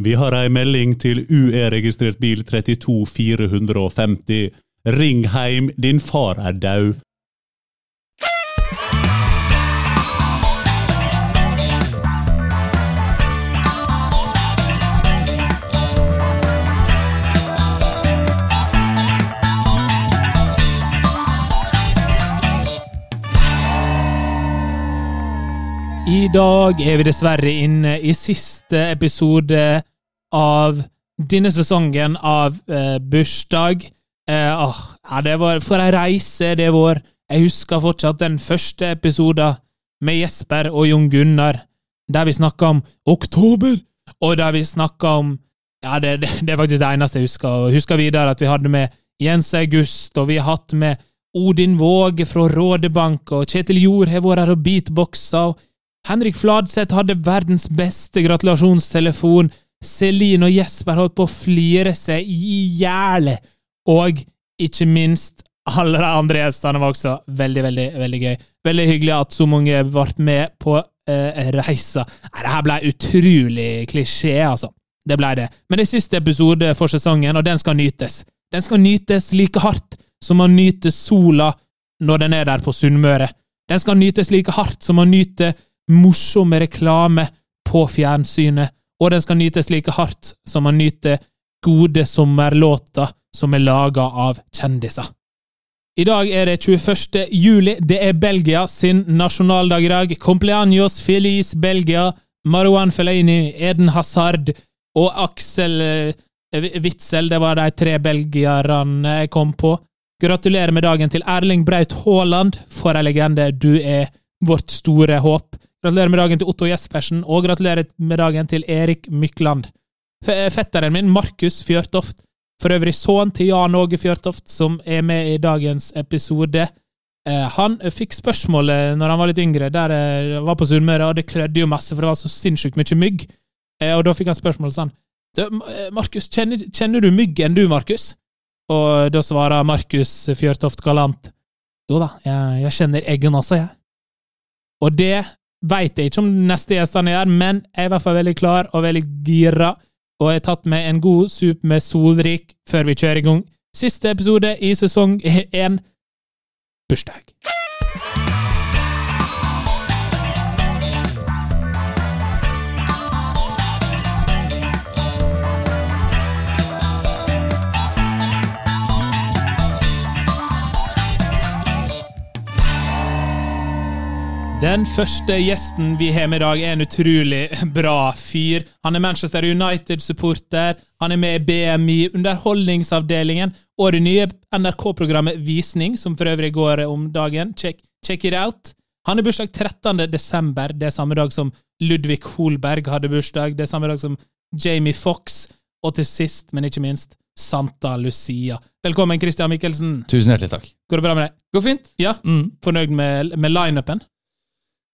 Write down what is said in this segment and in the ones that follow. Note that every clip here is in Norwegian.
Vi har ei melding til UE-registrert bil 32450. Ring heim, din far er død. I dag er vi dessverre inne i siste episode av denne sesongen av eh, bursdag. Eh, åh, ja, det var For ei reise det var. Jeg husker fortsatt den første episoden med Jesper og Jon Gunnar, der vi snakka om oktober, og der vi snakka om Ja, det, det, det er faktisk det eneste jeg husker. Og husker videre at vi hadde med Jens August, og vi har hatt med Odin Våge fra Rådebank, og Kjetil Jord har vært her og beatboxa, og Henrik Fladseth hadde verdens beste gratulasjonstelefon. Celine og Jesper holdt på å flire seg i hjel. Og ikke minst, alle de andre gjestene var også veldig, veldig veldig gøy. Veldig hyggelig at så mange ble med på eh, reisa. Nei, det her ble utrolig klisjé, altså. Det ble det. Men det er siste episode for sesongen, og den skal nytes. Den skal nytes like hardt som man nyter sola når den er der på Sunnmøre. Den skal nytes like hardt som man nyter morsomme reklame på fjernsynet, og den skal nytes like hardt som man nyter gode sommerlåter som er laga av kjendiser. I dag er det 21. juli. Det er Belgia sin nasjonaldag i dag. Compleaños feliz Belgia. Marwan Fellaini, Eden Hazard og Aksel eh, Witzel. Det var de tre belgierne jeg kom på. Gratulerer med dagen til Erling Braut Haaland. For ei legende. Du er vårt store håp. Gratulerer med dagen til Otto Jespersen, og gratulerer med dagen til Erik Mykland. Fetteren min, Markus Fjørtoft, for øvrig sønnen til Jan Åge Fjørtoft, som er med i dagens episode. Han fikk spørsmålet når han var litt yngre, der jeg var på Sunnmøre, og det klødde jo masse, for det var så sinnssykt mye mygg. Og da fikk han spørsmålet sånn Markus, kjenner, kjenner, du myggen du, Markus? Og da svarer Markus Fjørtoft galant Jo da, jeg, jeg kjenner eggen også, jeg. Og det veit jeg ikke om neste gjestene gjør, men jeg er i hvert fall veldig klar og veldig gira, og jeg har tatt med en god sup med Solrik før vi kjører i gang. Siste episode i sesong én bursdag. Den første gjesten vi har med i dag, er en utrolig bra fyr. Han er Manchester United-supporter, han er med i BMI, Underholdningsavdelingen og det nye NRK-programmet Visning, som for øvrig går om dagen. Check, check it out. Han har bursdag 13. desember, det er samme dag som Ludvig Holberg hadde bursdag, det er samme dag som Jamie Fox, og til sist, men ikke minst, Santa Lucia. Velkommen, Christian Michelsen. Tusen hjertelig takk. Går det bra med deg? Går fint. Ja? Mm. Fornøyd med, med lineupen?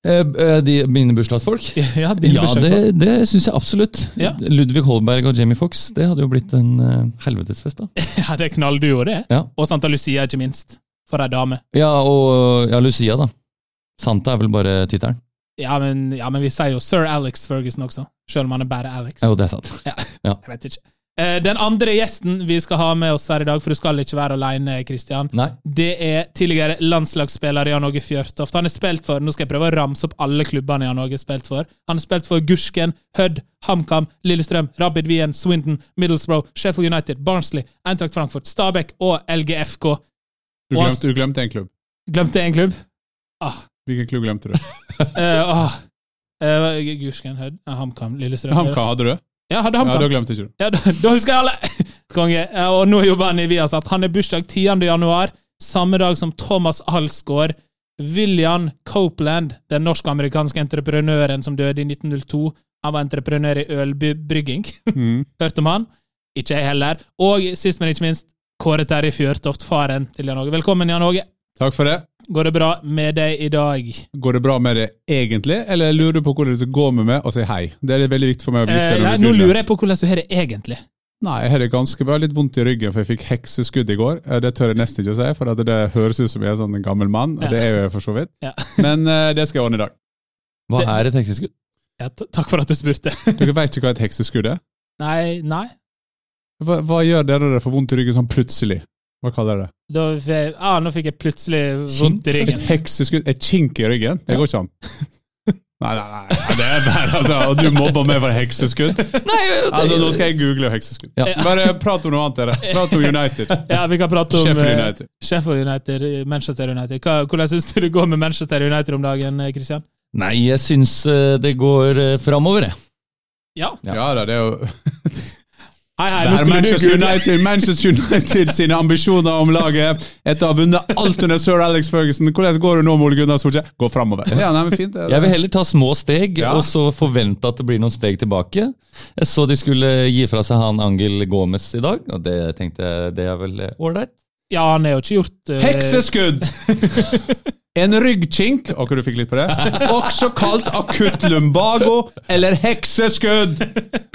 Eh, eh, de, mine bursdagsfolk? Ja, Ja, det, det syns jeg absolutt. Ja. Ludvig Holberg og Jamie Fox, det hadde jo blitt en uh, helvetesfest, da. Ja, det er knallduo, det. Ja. Og Santa Lucia, ikke minst. For ei dame. ja, og ja, Lucia, da. Santa er vel bare tittelen? Ja men, ja, men vi sier jo sir Alex Ferguson også, selv om han er bare Alex. Jo, det er sant. Jeg vet ikke. Eh, Den andre gjesten vi skal ha med oss her i dag, for du skal ikke være alene, Christian, Nei. det er tidligere landslagsspiller Jan Åge Fjørtoft. Han har spilt for Nå skal jeg prøve å ramse opp alle klubbene Jan Åge har spilt for. Han har spilt for Gursken, Hødd, HamKam, Lillestrøm, Rapid Wien, Swindon, Middlesbrough, Sheffield United, Barnsley, Eintracht Frankfurt, Stabæk og LGFK. Du glemte, du glemte en klubb. Glemte én klubb? Ah, Hvilken klubb glemte du? uh, ah. Eh, Gursken, Hødd, HamKam, Lillestrøm HamKam hadde du? Ja, hadde Ja, da glemte ikke du. Ja, da, da husker jeg alle! Konge. Ja, Og nå jobber han i Viasat. Han er bursdag 10. januar, samme dag som Thomas Alsgaard. William Copeland, den norsk-amerikanske entreprenøren som døde i 1902. Han var entreprenør i ølbrygging. Mm. Hørt om han? Ikke jeg heller. Og sist, men ikke minst, Kåre Terje Fjørtoft, faren til Jan Åge. Velkommen, Jan Åge. Takk for det. Går det bra med deg i dag? Går det bra med deg egentlig, eller lurer du på hvordan det skal gå med meg, og si hei? Det er veldig viktig for meg å vite. Eh, ja, nå lurer jeg på hvordan du har det egentlig. Nei, jeg har det ganske bra. Litt vondt i ryggen, for jeg fikk hekseskudd i går. Eh, Det tør jeg nesten ikke å si, for det høres ut som jeg er sånn en gammel mann, og Ja. det er jo jeg for så vidt. Ja. Men uh, det skal jeg ordne i dag. Hva Det- er et hekseskudd? Ja, takk for at du spurte. Dere vet ikke hva et hekseskudd er? Nei, nei. Hva, hva gjør dere når dere får vondt i ryggen sånn plutselig? Hva kaller du det? Da, jeg- ah, nå fikk jeg plutselig vondt i ryggen. Et hekseskudd? Et kink i ryggen? Det går ikke an. Nei, nei, nei, det er bare altså, Og du mobber meg for hekseskudd? Nei, Altså, Nå skal jeg google hekseskudd. Ja. Bare prat om noe annet, dere. Prat om United. Ja, vi kan prate om Sheffield eh, United. Sheffield United, Manchester United. Hva, hvordan syns du det går med Manchester United om dagen, eh, Christian? Nei, jeg syns eh, det går framover, jeg. Ja. Ja. Ja da, det er jo Hei, hei, nå er skulle Manchester. United, Manchester United sine ambisjoner om laget etter å ha vunnet alt under sir Alex Ferguson. Hvordan går det nå, Ole Gunnar Solskjær? Gå framover. Ja, nei, fint. Jeg vil heller ta små steg, Ja. og så forvente at det blir noen steg tilbake. Jeg så de skulle gi fra seg han Angel Gomez i dag, og det tenkte jeg det er vel eh, ålreit. Ja, han er jo ikke gjort uh... Hekseskudd! En ryggkink, og hva du fikk litt på det, også kalt akutt lumbago eller hekseskudd.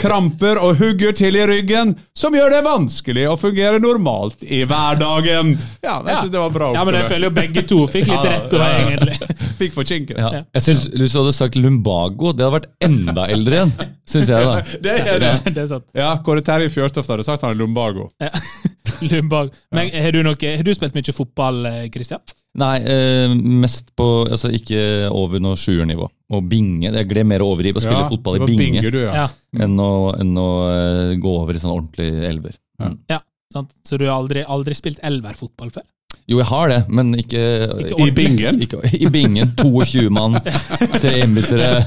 Kramper og hugger til i ryggen som gjør det vanskelig å fungere normalt i hverdagen. Ja, men jeg synes det var bra Ja, men jeg føler jo begge to fikk litt rett over, egentlig. Fikk for kinken. Ja. Jeg synes Hvis du hadde sagt lumbago, det hadde vært enda eldre igjen, syns jeg. da. Det er det. Det er sant. Ja, Kåre Terje Fjørtoft hadde sagt han er lumbago. Ja. lumbago. Men har du, noe, har du spilt mye fotball, Kristian? Christian? Nei, eh, mest på Altså ikke over noe sjuernivå. Og binge. Jeg gled mer over i å spille Ja, fotball i binge, du, ja. Ja. enn å, enn å eh, gå over i sånn ordentlig elver. Mm. sant? Så du har aldri, aldri spilt elverfotball før? Jo, jeg har det, men ikke, Ikke I bingen. Ikke, I bingen. 22 mann, tre innbyttere.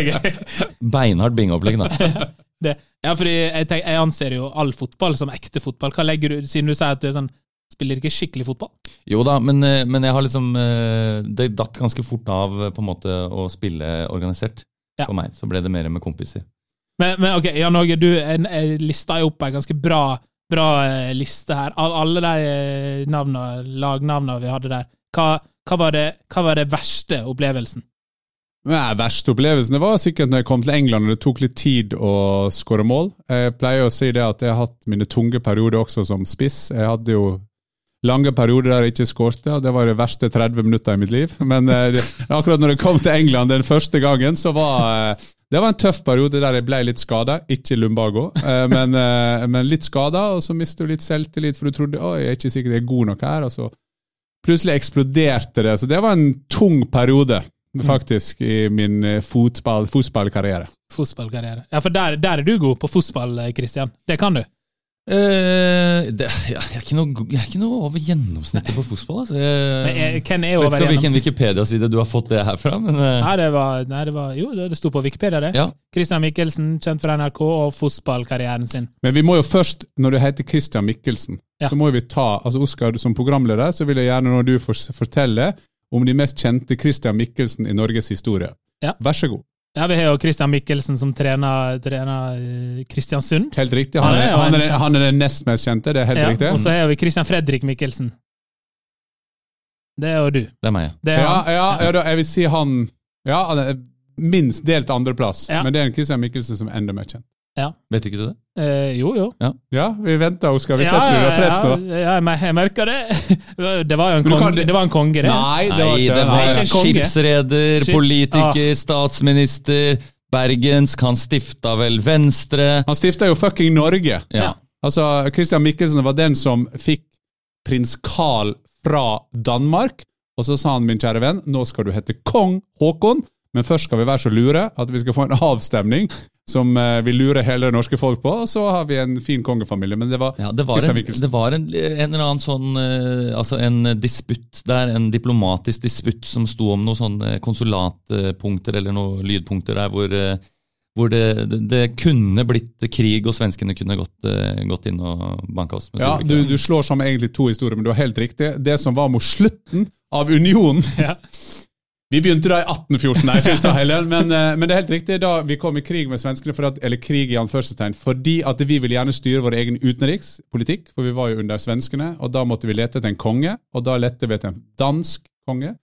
Er. Beinhardt bingeopplegg, da. Det, ja, fordi jeg, tenker, jeg anser jo all fotball som ekte fotball. Hva legger du, Siden du sier at du er sånn, spiller ikke skikkelig fotball? Jo da, men, eh, men jeg har liksom eh, Det datt ganske fort av eh, på en måte å spille organisert Ja. for meg. Så ble det mer med kompiser. Men, men ok, Jan Åge, du en, en lista jo opp en ganske bra, bra liste her. Av alle de navnene, lagnavnene vi hadde der, hva, hva, var det, hva var det verste opplevelsen? Nei, Verste opplevelsen det var sikkert når jeg kom til England og det tok litt tid å skåre mål. Jeg pleier å si det at jeg har hatt mine tunge perioder også som spiss. Jeg hadde jo lange perioder der jeg ikke skårte, det var de verste 30 minutter i mitt liv. Men eh, akkurat når jeg kom til England den første gangen, så var eh, det var en tøff periode der jeg ble litt skada. Ikke lumbago, eh, men, eh, men litt skada, og så mistet du litt selvtillit, for du trodde oi, jeg er ikke sikkert jeg er god nok her. og så Plutselig eksploderte det. Så det var en tung periode, faktisk, i min eh, fotball, fotballkarriere. Fotballkarriere. Ja, for der, der er du god på fotball, eh, Christian. Det kan du. Eh, det, ja, jeg, er ikke noe, jeg er ikke noe over gjennomsnittet på fotball. Altså. Jeg, er over hvem er vet ikke hvilken? Wikipedia-side du har fått det her fra, men uh. Nei, det var, nei, det var Jo, det, sto på Wikipedia, det. ja. Christian Mikkelsen, kjent fra NRK og fotballkarrieren sin. Men vi må jo først, når du heter Christian Mikkelsen, Ja. så må vi ta altså Oskar, som programleder, så vil jeg gjerne når du får fortelle om de mest kjente Christian Mikkelsen i Norges historie. Ja. Vær så god. Ja, Vi har jo Christian Mikkelsen som trener, trener eh, Kristiansund. Helt riktig. Han Han er han er, han er den nest mest kjente, det er helt Ja, riktig. og så har vi Christian Fredrik Mikkelsen. Det er jo du. Det er meg, ja. Det er Ja, ja, ja da, jeg vil si han Ja, minst delt andreplass, Ja. men det er en Christian Mikkelsen som er enda mer kjent. Vet ikke du det? Eh, jo, jo. Ja, vi venter, Oskar. Vi Ja, setter deg ja, under press nå. ja, ja, jeg jeg merker det. Det var jo en kong, konge, det var en konge, det. Nei, det var Nei, ikke det var ikke en konge. skipsreder, Skips- politiker, statsminister, bergensk. Han stifta vel Venstre. Han stifta jo fucking Norge. Ja. Altså, Christian Mikkelsen var den som fikk prins Carl fra Danmark. Og så sa han, min kjære venn, nå skal du hete kong Haakon, men først skal vi være så lure at vi skal få en avstemning som eh, vi lurer hele det norske folk på, og så har vi en fin kongefamilie. Men det var Ja, det var, en, det var en, en eller annen sånn eh, Altså en disputt der, en diplomatisk disputt som sto om noen sånne konsulatpunkter eller noen lydpunkter der hvor, eh, hvor det, det, det kunne blitt krig, og svenskene kunne gått, gått inn og banka oss. Ja, du, du slår sammen egentlig to historier, men du har helt riktig. Det som var mot slutten av unionen Ja. Vi begynte da i 1814, nei, synes jeg, Helen, men, eh, men det er helt riktig. Da vi kom i krig med svenskene, for at, eller krig i anførselstegn, fordi at vi ville gjerne styre vår egen utenrikspolitikk, for vi var jo under svenskene, og da måtte vi lete etter en konge, og da lette vi etter en dansk konge.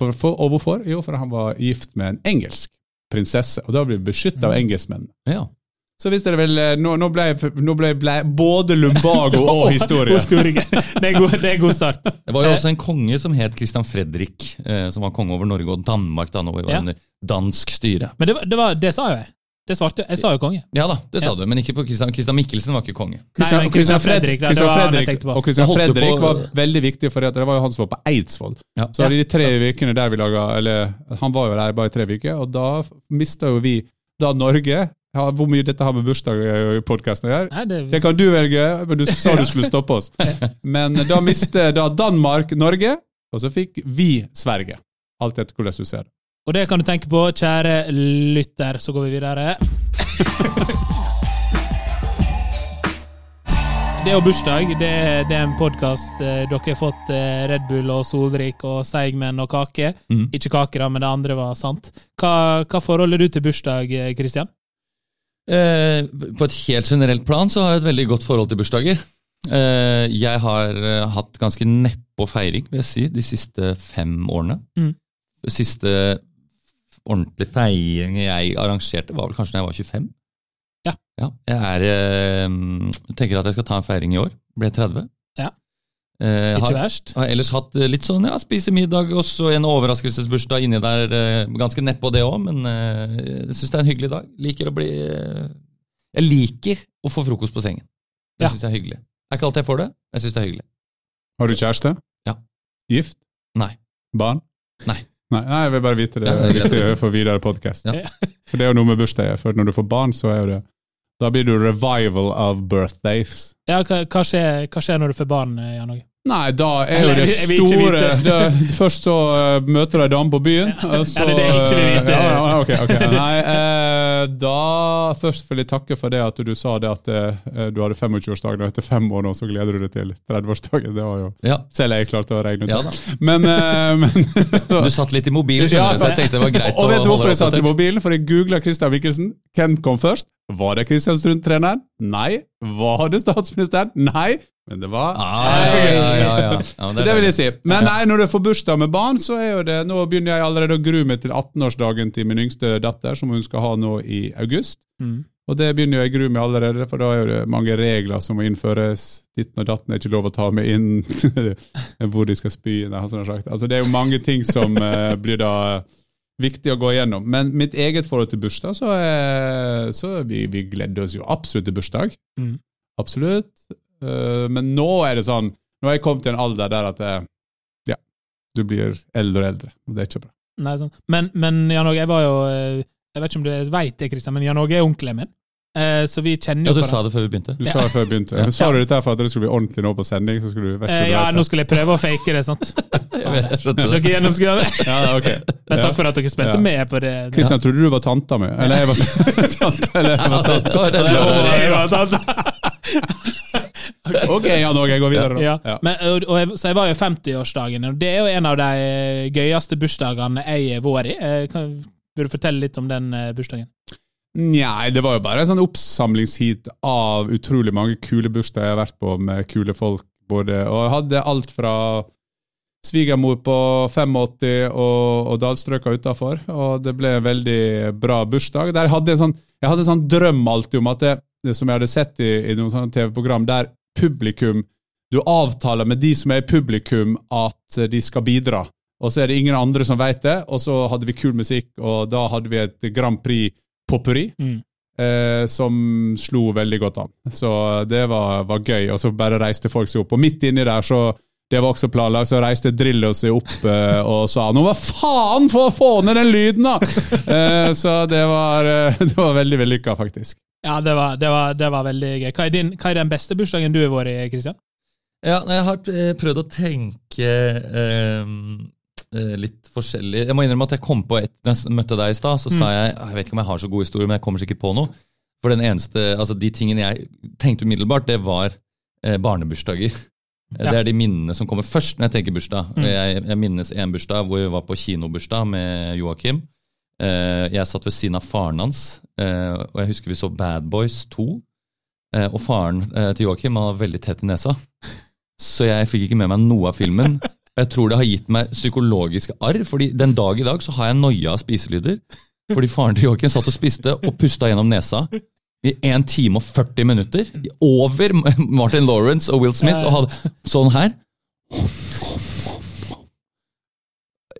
For, for, og hvorfor? Jo, for han var gift med en engelsk prinsesse, og da ble vi beskyttet av engelskmennene. Ja. Så hvis dere vil, eh, nå, nå ble, jeg- nå ble, ble både lumbago og historie. Det er en god, det er god start. Det var jo også en konge som het Christian Fredrik, eh, som var konge over Norge og Danmark da når vi var Ja. under dansk styre. Men det, det, var, det sa jo jeg. Det svarte jeg. Jeg sa jo konge. Ja da, det sa du, men ikke på Christian, Christian Mikkelsen var ikke konge. Nei, men Christian Fredrik, da, Christian Fredrik, og Christian Fredrik på- var veldig viktig, for det var jo han som var på Eidsvoll. Ja. Så i de tre ukene der vi laga Eller han var jo der bare i tre uker, og da mista jo vi Da Norge ja, Hvor mye dette har med bursdag i podkasten å gjøre? Nei, det, Det kan du velge, men du sa du skulle stoppe oss. Men da mistet da Danmark Norge, og så fikk vi Sverige. Alt etter hvordan du ser det. og det kan du tenke på, kjære lytter. Så går vi videre. Det å bursdag. Det, det er en podkast dere har fått eh, Red Bull og Solrik og Seigmen og kake. Mm. Ikke kake, da, men det andre var sant. Hva, hva forhold er du til bursdag, eh, Christian? Eh, på et helt generelt plan så har jeg et veldig godt forhold til bursdager. Eh, jeg har eh, hatt ganske neppe feiring, vil jeg si, de siste fem årene. Mm. Siste ordentlige feiring jeg arrangerte, var vel kanskje da jeg var 25. Ja. jeg er, eh, tenker at jeg skal ta en feiring i år. Ble 30. Eh, har, har ellers hatt eh, litt sånn, ja, spise middag og så en overraskelsesbursdag inni der. eh, Ganske nedpå det òg, men eh, jeg syns det er en hyggelig dag. Liker bli eh, Jeg liker å få frokost på sengen. Det Ja. synes jeg er hyggelig. Det er ikke alltid jeg får det. Jeg syns det er hyggelig. Har du kjæreste? Ja. Gift? Nei. Barn? Nei. Nei, nei, jeg vil bare vite det. Ja, det for videre podkast. Ja. For det er jo noe med bursdager. For når du får barn, så er jo det Da blir du revival of birthdays. Ja, hva, hva, skjer, hva skjer når du får barn, eh, Jan Åge? Nei, da er jo det store det, Først så eh, møter jeg ei dame på byen. og så, Ja, det er det jeg ikke vil vite. Ja, ja, ok, ok. Nei, eh, da Først vil jeg takke for det at du sa det at eh, du hadde 25-årsdagen, og etter fem år nå så gleder du deg til 30-årsdagen. Det var jo Ja, Selv jeg klarte å regne ut. ja da. Men, eh, men Du satt litt i mobilen, skjønner du, så jeg tenkte det var greit Og vet du hvorfor jeg satt i mobilen? For jeg googla Christian Mikkelsen. Hvem kom først? Var det Kristiansund-treneren? Nei. Var det statsministeren? Nei. Men det var Ah, ja, ja, ja, det, er vil jeg si. Men nei, når du får bursdag med barn, så er jo det Nå begynner jeg allerede å grue meg til 18-årsdagen til min yngste datter, som hun skal ha nå i august. Mm. Og det begynner jeg å grue meg allerede, for da er det mange regler som må innføres. Ditten og datten er ikke lov å ta med inn hvor de skal spy. Nei, sånn sagt. Altså, det er jo mange ting som uh, blir da viktig å gå igjennom. Men mitt eget forhold til bursdag, så, er, så vi, vi gleder oss jo absolutt til bursdag. Mm. Absolutt. Eh, men nå er det sånn Nå har jeg kommet til en alder der at eh, ja, du blir eldre og eldre. Og det er ikke bra. Nei, sånn. Men, men Jan Åge, jeg var jo eh, Jeg vet ikke om du vet det, Christian, men Jan Åge er onkelen min. Eh, Så vi kjenner Ja, du sa det før vi begynte. Du sa det før vi begynte. Ja. Men Sa du dette for at det skulle bli ordentlig nå på sending? så skulle du vekk Eh, Ja, nå skulle jeg prøve å fake det, sant? Jeg vet, jeg skjønte det. Dere det. Ja, okay. Men takk for at dere spilte Ja. med på det. Kristian, trodde du var tanta mi? Eller jeg var tanta? Eller jeg var tanta? Ja, Jeg var tatt. Ok, Jan Åge, jeg går videre, da. Ja. Ja. Men, og, og jeg, så jeg var jo 50-årsdagen, og det er jo en av de gøyeste bursdagene jeg har vært i. Eh, Kan, vil du fortelle litt om den bursdagen? Nei, det var jo bare en sånn oppsamlingsheat av utrolig mange kule bursdager jeg har vært på med kule folk. Både, og jeg hadde alt fra svigermor på 85 og, og dalstrøka utafor, og det ble en veldig bra bursdag. Der hadde jeg, sånn, jeg hadde en sånn drøm alltid om at det som jeg hadde sett i, i noen sånne TV-program, der publikum Du avtaler med de som er i publikum, at de skal bidra. Og så er det ingen andre som veit det, og så hadde vi kul musikk, og da hadde vi et Grand Prix potpourri. Mm. Eh, som slo veldig godt an. Så det var, var gøy. Og så bare reiste folk seg opp. Og midt inni der, så det var også planlagt, så reiste Drillo seg opp eh, og sa 'Nå hva faen, for å få ned den lyden', da! Eh, så det var, eh, det var veldig vellykka, faktisk. Ja, det var, det, var, det var veldig gøy. Hva er, din, hva er den beste bursdagen du har vært i, Kristian? Ja, jeg har eh, prøvd å tenke eh, litt forskjellig. Jeg må innrømme at jeg kom på et Når jeg møtte deg i stad, så sa jeg Jeg vet ikke om jeg har så god historie, men jeg kommer sikkert på noe. For den eneste, altså de tingene jeg tenkte umiddelbart, det var eh, barnebursdager. Eh, Ja. Det er de minnene som kommer først når jeg tenker bursdag. Jeg, jeg minnes en bursdag hvor vi var på kinobursdag med Joakim. Eh, jeg satt ved siden av faren hans, eh, og jeg husker vi så Bad Boys 2. Eh, og faren eh, til Joakim han var veldig tett i nesa, så jeg fikk ikke med meg noe av filmen. Og Jeg tror det har gitt meg psykologiske arr, fordi den dag i dag så har jeg noia av spiselyder. Fordi faren til Joakim satt og spiste og pusta gjennom nesa i 1 time og 40 minutter. Over Martin Lawrence og Will Smith og hadde sånn her.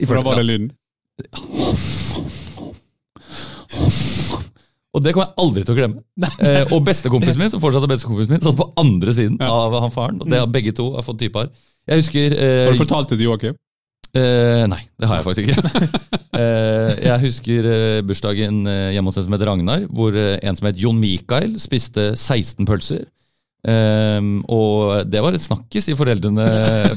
Hvordan var det lyden. Og det kommer jeg aldri til å glemme. Eh, og bestekompisen min som fortsatt er bestekompisen min, satt på andre siden av han faren. Og det har begge to har fått typar. Jeg husker eh, Har du fortalt det til Joakim? Eh, nei, det har jeg faktisk ikke. Eh, jeg husker eh, bursdagen eh, hjemme hos en som het Ragnar, hvor eh, en som het Jon Mikael spiste 16 pølser. Ehm, og det var et snakkis foreldrene,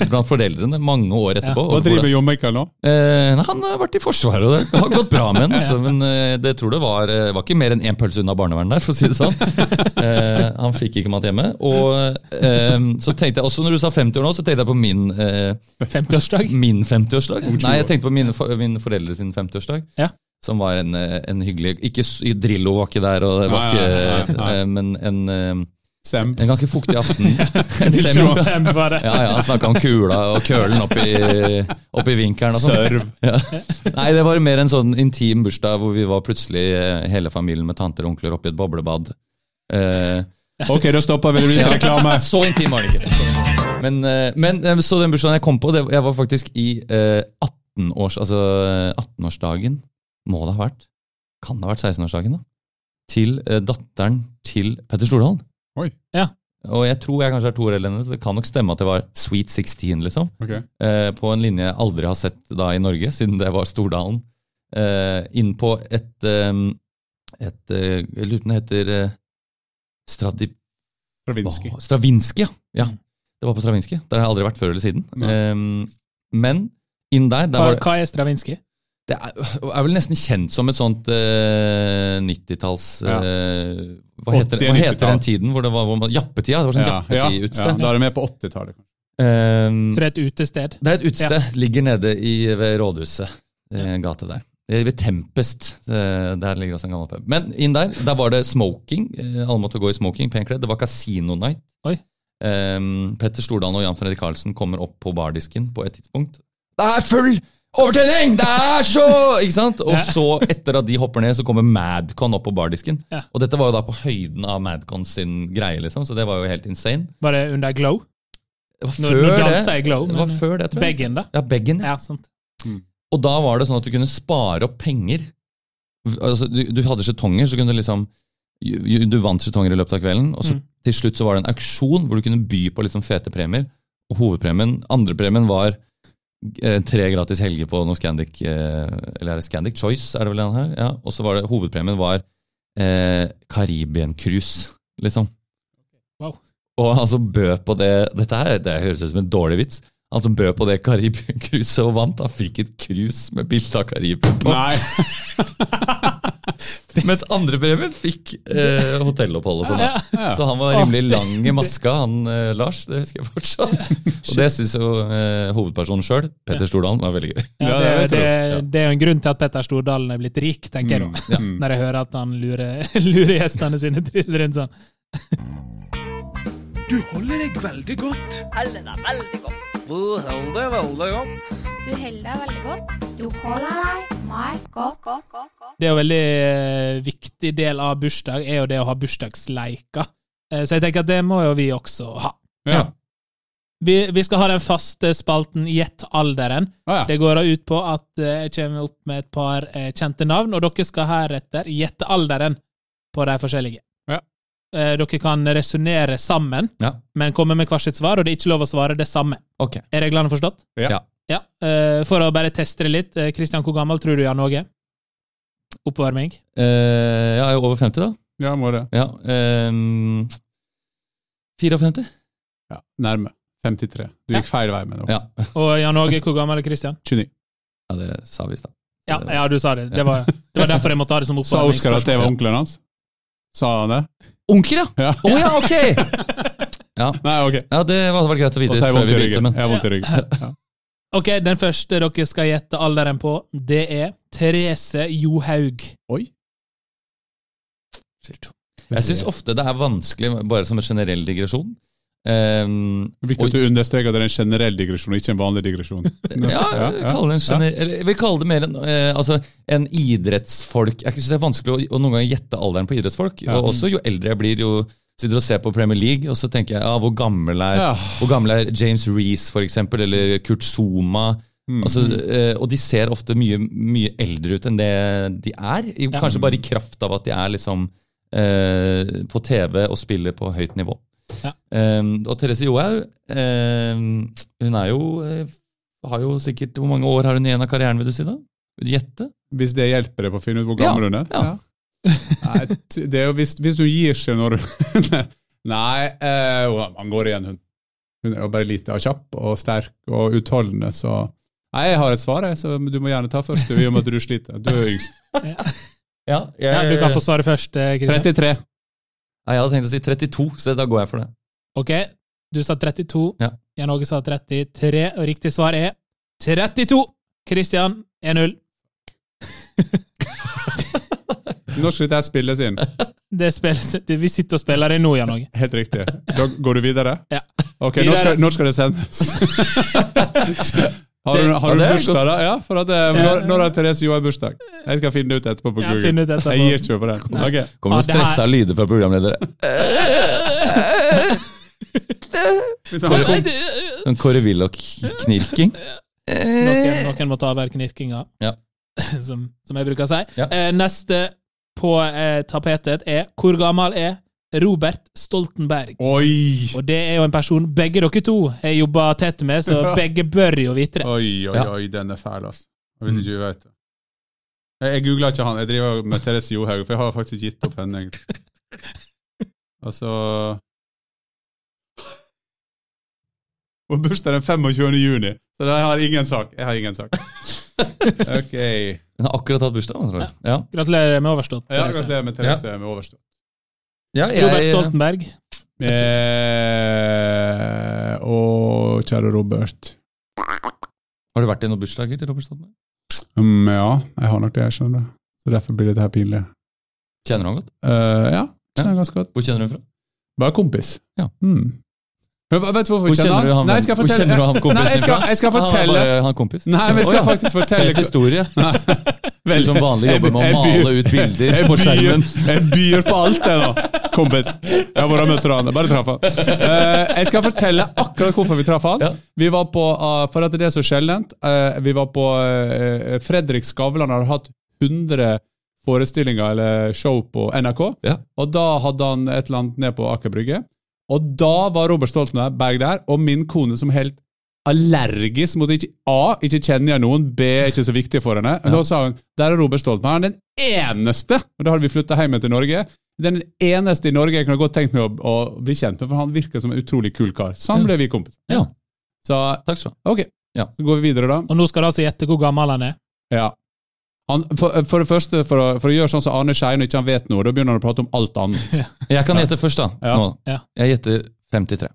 blant foreldrene mange år etterpå. Hva Og driver John Michael nå? Uh, nei, han har vært i Forsvaret, og det har gått bra med ham. Altså, men uh, det tror det var, uh, var ikke mer enn én pølse unna barnevernet der, for å si det sånn. Han fikk ikke mat hjemme. Og eh, så tenkte jeg også, når du sa 50 år nå, så tenkte jeg på min eh, 50-årsdag. Min 50-årsdag? Nei, jeg tenkte på mine, for- min foreldre sin 50-årsdag. Ja. Som var en, en hyggelig Ikke Drillo var ikke der, og det var ikke, men en, eh, Sem. en ganske fuktig aften. En semb. semb bare. ja, ja, Han snakka om kula og kølen oppi, oppi vinkelen. og. Sørv. Ja. Nei, det var mer en sånn intim bursdag hvor vi var plutselig eh, hele familien med tanter og onkler oppi et boblebad. Eh, Ok, da stopper vi. Det blir reklame. så intim var det ikke. Men, eh, men eh, så den bursdagen jeg kom på, det, jeg var faktisk i eh, 18-års, altså 18-årsdagen, må det ha vært, kan det ha vært 16-årsdagen da, til eh, datteren til Petter Stordalen. Oi. Ja. Og jeg tror jeg kanskje er to år eldre enn henne, så det kan nok stemme at det var Sweet 16, liksom. Okay. Eh, på en linje jeg aldri har sett da i Norge, siden det var Stordalen. Eh, inn på et, eh, et eh, Jeg lurer på om det heter eh, Stradi... Stravinsky. Oh, Stravinsky, ja. ja. Mm. Det var på Stravinsky. Der har jeg aldri vært før eller siden. Ehm, men inn der, der Hva, var det, hva er Stravinskij? Det er, er vel nesten kjent som et sånt uh, 90-talls Ja. eh, hva, heter, 80- hva heter 90-tall. den tiden hvor det var hvor man, Jappetida? Det var sånn Ja, ja, ja, da er det med på 80-tallet. kanskje. Ehm, Så det er et utested? det er et utested. Ligger nede i, ved rådhuset. En gate der. Eh, Ved Tempest. eh, Der ligger også en gammel pub. Men inn der der var det smoking. eh, Alle måtte gå i smoking, Penkledd. Det var Casino Night. Oi. Um, Petter Stordalen og Jan Fredrik Karlsen kommer opp på bardisken på et tidspunkt. Det er full overtenning! Det er så Ikke sant? Og så, etter at de hopper ned, så kommer Madcon opp på bardisken. Ja. Og dette var jo da på høyden av Madcon sin greie, liksom, så det var jo helt insane. Var det under Glow? Det var før før nå det. danser Glow, Det var før det, tror jeg. Beggen, da? Ja, Beggen. Ja, sant. Og da var det sånn at du kunne spare opp penger. Altså, du, du hadde skjetonger, så kunne du liksom du vant skjetonger i løpet av kvelden, og så Mm. til slutt så var det en auksjon hvor du kunne by på liksom fete premier. Og hovedpremien, andrepremien var tre gratis helger på noe Scandic eh, Eller er det Scandic Choice? er det vel den her? Ja. Og så var det hovedpremien var eh, Karibien-cruise, liksom. Wow. Og som bød på det Dette her, det høres ut som en dårlig vits. Han som bød på det Karibia-cruiset og vant, han fikk et cruise med bilde av Karibia på. Nei! Mens andrepremien fikk eh, hotellopphold og sånn. Ja, Ja. Så han var rimelig lang i maska, han eh, Lars. Det husker jeg fortsatt. Og det syns jo eh, hovedpersonen sjøl, Petter Stordalen, var veldig gøy. Ja, Ja, det, det det, det, er jo en grunn til at Petter Stordalen er blitt rik, tenker jeg da. Mm. Når jeg hører at han lurer, lurer gjestene sine til rundt sånn. Du holder deg veldig godt. Holder deg veldig godt. Du holder deg veldig godt. Du holder deg veldig godt. Du holder deg meg godt. Godt, godt, godt. Det er jo veldig eh, viktig del av bursdag, er jo det å ha bursdagsleiker. Eh, Så jeg tenker at det må jo vi også ha. Ja. Vi, vi skal ha den faste spalten Gjett alderen. Ah, ja. Det går da ut på at eh, jeg kommer opp med et par kjente navn, og dere skal heretter gjette alderen på de forskjellige. Eh, Dere kan resonnere sammen, Ja. men komme med hvert sitt svar, og det er ikke lov å svare det samme. Okay. Er reglene forstått? Ja. Ja. Eh, For å bare teste det litt. Kristian, hvor gammel tror du Jan Åge? Oppvarming? Eh, jeg er jo over 50, da. ja, må det. Ja. eh, 54? Ja, Nærme. 53. Du gikk feil vei med det. Ja. Og Jan Åge, hvor gammel er Kristian? 29. ja, det sa vi i stad. Ja, ja, du sa det. Det var, det var derfor jeg måtte ha det som oppvarming. Sa Oskar at det var onkelen hans? Sa han det? Onkel, ja! Ja. Oh, ja, ok! Ja, Nei, ok. ja det var, vært greit å Og vite så har jeg vondt i ryggen. men Jeg har vondt i ryggen. Ja. Ok, Den første dere skal gjette alderen på, det er Therese Johaug. Oi. jeg syns ofte det er vanskelig, bare som en generell digresjon. Ehm, Viktig at du understreker at det er en generell digresjon, ikke en vanlig digresjon. Ja, kalle det en gener... Eller jeg vil kalle det mer en, eh, altså, en idrettsfolk. Jeg synes det er vanskelig å, å noen ganger gjette alderen på idrettsfolk. Ja. Og også jo eldre jeg blir, jo sitter og ser på Premier League, og så tenker jeg ja, hvor gammel er, Ja. hvor gammel er James Reece, for eksempel, eller Kurt Zuma? Mm. Altså, eh, og de ser ofte mye, mye eldre ut enn det de er. Ja. Kanskje bare i kraft av at de er liksom eh, på TV og spiller på høyt nivå. Ja. Um, og Therese Johaug, um, hun er jo eh, har jo sikkert Hvor mange år har hun igjen av karrieren, vil du si? da? Vil du gjette? Hvis det hjelper deg på å finne ut hvor gammel hun er? ja. Nei, det er jo hvis, hvis du gir seg når Nei, uh, man går igjen, hun. Hun er jo bare lite og kjapp og sterk og utholdende, så Nei, jeg har et svar, jeg, så du må gjerne ta først, i og med at du sliter. Du er yngst. Ja, jeg, Ja, du kan få svare først, eh, Kristian. 33. Nei, jeg hadde tenkt å si 32, så da går jeg for det. Ok, du sa 32. Ja. Jan Åge sa 33, og riktig svar er 32! Kristian 1-0. Når skal dette spilles inn? Det spilles, vi sitter og spiller det nå, Jan Åge. Helt riktig. Da går du videre? Ja. Ok, Videre. Når, skal, når skal det sendes? har du, har ja, du bursdag, da? Ja, for at, eh, når, når har Therese Johaug bursdag? Jeg skal finne det ut etterpå på Google. Jeg, etterpå. Jeg gir ikke meg på det. Okay. Kommer du stressa det her- lyder fra programledere. Sånn Kåre Willoch-knirking. Noen, noen må ta over knirkinga, Ja. som, som jeg bruker å si. Ja. Eh, neste på eh, tapetet er Hvor gammel er Robert Stoltenberg? Oi! Og det er jo en person begge dere to har jobba tett med, så begge bør jo vite det. Oi, oi, Ja. oi, den er fæl, altså. Hvis ikke du vet det. Jeg, jeg googla ikke han, jeg driver med Therese Johaug, for jeg har faktisk gitt opp henne. egentlig. Altså Hun bursdag den 25. juni, så jeg har ingen sak. Jeg har ingen sak. Ok. Hun har akkurat hatt bursdag. tror jeg. Ja. Gratulerer med overstått. Ja, gratulerer med Therese med overstått. Ja, Robert Stoltenberg. Eh, og kjære Robert. Har du vært i noen bursdager til Robert Stoltenberg? Um, ja, jeg har nok det, jeg skjønner. det. Så derfor blir dette her pinlig. Kjenner du han godt? Uh, ja, kjenner ja. ganske godt. Hvor kjenner du ham fra? Bare kompis. Ja. Mm. Vet du hvorfor Hvor jeg kjenner kjenner du han, Nei, jeg skal hvor kjenner du han kompisen Nei, jeg skal, jeg skal fortelle Han, han kompis? Nei, men jeg skal faktisk fortelle Fet historie. Vel, som vanlig jobber med å male ut bilder jeg på skjermen. Jeg byr på alt, jeg nå, kompis. Jeg har vært du han. Bare traff han. Uh, jeg skal fortelle akkurat hvorfor vi traff han. Ja. Vi var på, uh, For at det er så sjeldent, uh, vi var på Fredrik Skavlan har hatt 100 forestillinger eller show på NRK. Ja. Og da hadde han et eller annet ned på Aker Brygge. Og da var Robert Stoltenberg der, og min kone som helt allergisk mot ikke A, ikke kjenner jeg noen, B, er ikke så viktig for henne. Men Da sa hun der er Robert Stoltenberg. Han er den eneste, og da hadde vi flytta hjem til Norge, den eneste i Norge jeg kunne godt tenkt meg å, å bli kjent med, for han virker som en utrolig kul kar. Sånn ble vi kompiser. Ja, Så takk skal du ha. ok, Ja. så går vi videre, da. Og nå skal du altså gjette hvor gammel han er. Ja. Han, for, for det første, for å, for å gjøre sånn som Arne Schein og ikke han vet noe, da begynner han å prate om alt annet. Jeg kan gjette først, da. Ja. Nå. Jeg gjetter 53.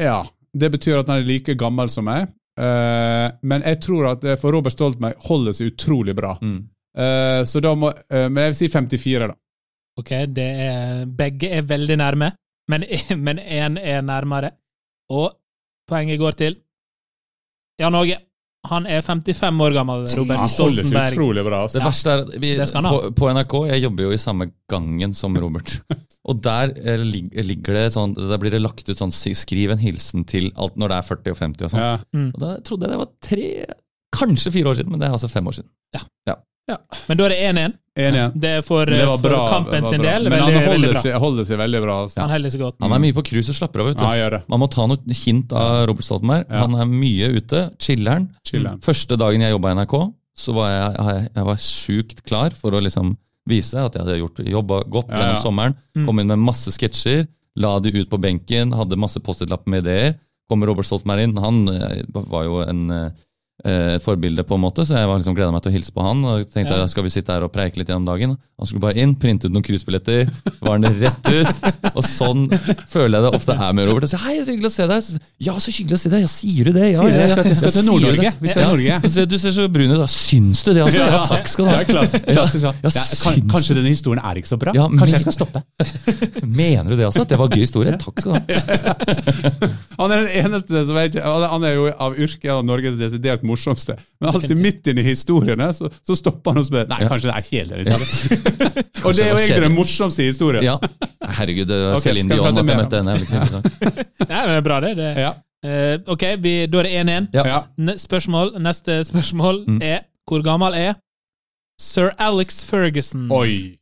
Ja, Det betyr at han er like gammel som meg. Uh, men jeg tror at eh, for Robert Stoltenberg holder seg utrolig bra. Mm. Uh, så da må uh, Men jeg vil si 54, da. Ok, det er, Begge er veldig nærme, men men én er nærmere. Og poenget går til Jan Åge. Han er 55 år gammel, Robert Han holder seg Stoltenberg. utrolig bra. Altså. Det verste er vi, det skal han ha. på, på NRK Jeg jobber jo i samme gangen som Robert. Og der eh, ligger det sånn Der blir det lagt ut sånn Skriv en hilsen til alt når det er 40 og 50 og sånn. Ja. Og da trodde jeg det var tre Kanskje fire år siden, men det er altså fem år siden. Men da er det 1-1. Enig. Det er for, Det for bra. kampen sin del Men veldig, han holder. Seg, holder seg veldig bra. Altså. Han holder seg godt. Han er mye på cruise og slapper av. vet du. Ja, gjør det. Man må ta noe hint av Robert Stoltenberg. Ja. Han er mye ute. Chiller'n. Chiller'n. Første dagen jeg jobba i NRK, så var jeg, jeg, jeg var sjukt klar for å liksom vise at jeg hadde gjort jobba godt Ja, ja. gjennom sommeren. Mm. Kom inn med masse sketsjer, la de ut på benken, hadde masse Post-It-lapper med ideer. Kommer Robert Stoltenberg inn. Han eh, var jo en eh, forbilde, på en måte, så jeg var liksom gleda meg til å hilse på han. og tenkte Ja. jeg, skal vi sitte her og preike litt gjennom dagen. Han skulle bare inn, printe ut noen cruisebilletter, var han rett ut. Og sånn føler jeg det ofte er med Robert. Jeg sier, hei, så hyggelig å se deg. Så, ja, så hyggelig å se deg. Ja, sier du det? Ja, det, ja, jeg skal- jeg til Nord-Norge. Vi skal til Nord-Norge. Du ser- Du ser så brun ut. Syns du det, altså? Ja, takk skal du ha. Ja, klassisk, ja. Ja, Ja, kan, kanskje denne historien er ikke så bra? Ja, kanskje jeg skal stoppe? Mener du det altså? At det var en gøy historie? Takk skal du ha. Han er den eneste som vet, Han er jo av yrke av Norges desidert morsomste. Men alltid midt inni historiene så, så stopper han og spør Nei, Ja. kanskje det er kjedelig. liksom. og det er jo egentlig den morsomste historien. Ja. Herregud, det var okay, Celine Dion at jeg møtte henne. Nei, men det er bra, det. det. Ja. Uh, ok, vi, da er det 1-1. Ja. Ja. Spørsmål, Neste spørsmål Mm. er hvor gammel er sir Alex Ferguson? Oi.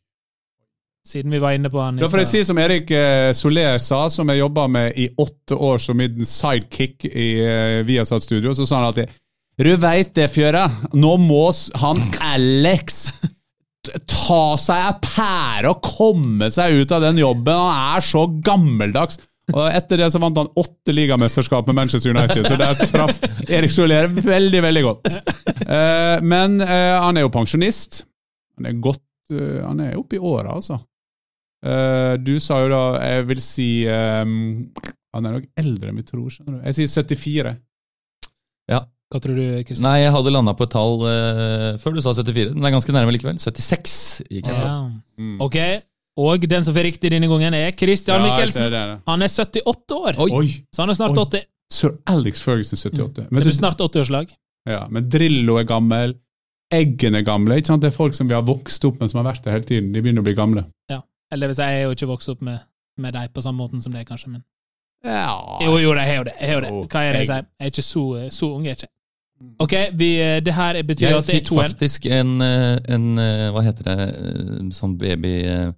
Siden vi var inne på han Da får jeg si som Erik eh, Soler sa, som jeg jobba med i åtte år som min sidekick i uh, Viasat Studio, så sa han alltid Du veit det, Fjøra. nå må han Alex ta seg ei pære og komme seg ut av den jobben. Han er så gammeldags. Og Etter det så vant han åtte ligamesterskap med Manchester United, så der traff Erik Soler veldig, veldig godt. Eh, men eh, han er jo pensjonist. Han er godt eh, Han er oppe i åra, altså. Du sa jo da Jeg vil si Han er nok eldre enn vi tror. skjønner du. Jeg sier 74. Hva tror du, Kristian? Nei, jeg hadde landa på et tall uh, før du sa 74. Den er ganske nærme likevel. 76 gikk jeg for. Ja. Mm. Ok, og den som får riktig denne gangen, er Christian Ja, Mikkelsen. det er det. Han er 78 år, Oi. Så han er snart Oi. 80. Sir Alex Ferguson er 78. Det Men, blir snart 80-årslag. ja, men Drillo er gammel. Eggen er gamle. ikke sant? Det er folk som vi har vokst opp med, som har vært der hele tiden. De begynner å bli gamle. Ja, Eller hvis jeg er jo ikke vokst opp med, med deg på samme måten som deg, kanskje, men Ja. Jo, jo, jeg har jo det. Jeg har jo det. Hva er det jeg jeg- sier? Jeg er ikke så, så ung, jeg er ikke. Ok, vi, det her betyr Jeg at det er fikk 2-1. faktisk en, eh, en eh, Hva heter det? eh, Sånn baby... eh,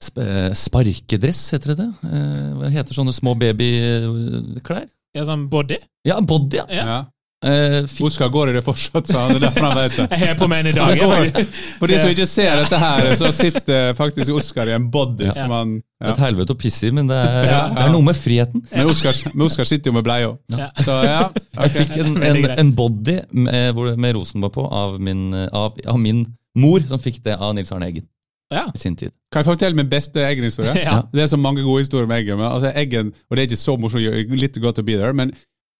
sp eh, Sparkedress, heter det det? Eh, Hva heter sånne små babyklær? Ja, sånn body. Ja, body, ja. Ja. Eh, fikk, Oskar går i det fortsatt, sa han er derfor han vet det. Jeg er på meg i dag. jeg. For de som ikke ser dette her, så sitter faktisk Oskar i en body Ja. som han ja. Et helvete å pisse i, men det er, Ja. det er noe med friheten. Men Oskar, men Oskar sitter jo med bleie òg. Ja. Så ja. Jeg fikk en, en, en body med, med Rosenborg på av min, av, av min mor, som fikk det av Nils Arne Eggen Ja. i sin tid. Kan jeg fortelle min beste Eggen-historie? Ja. Det er så mange gode historier med Eggen. Men, altså, Eggen og det er ikke så morsomt, litt godt å be there, men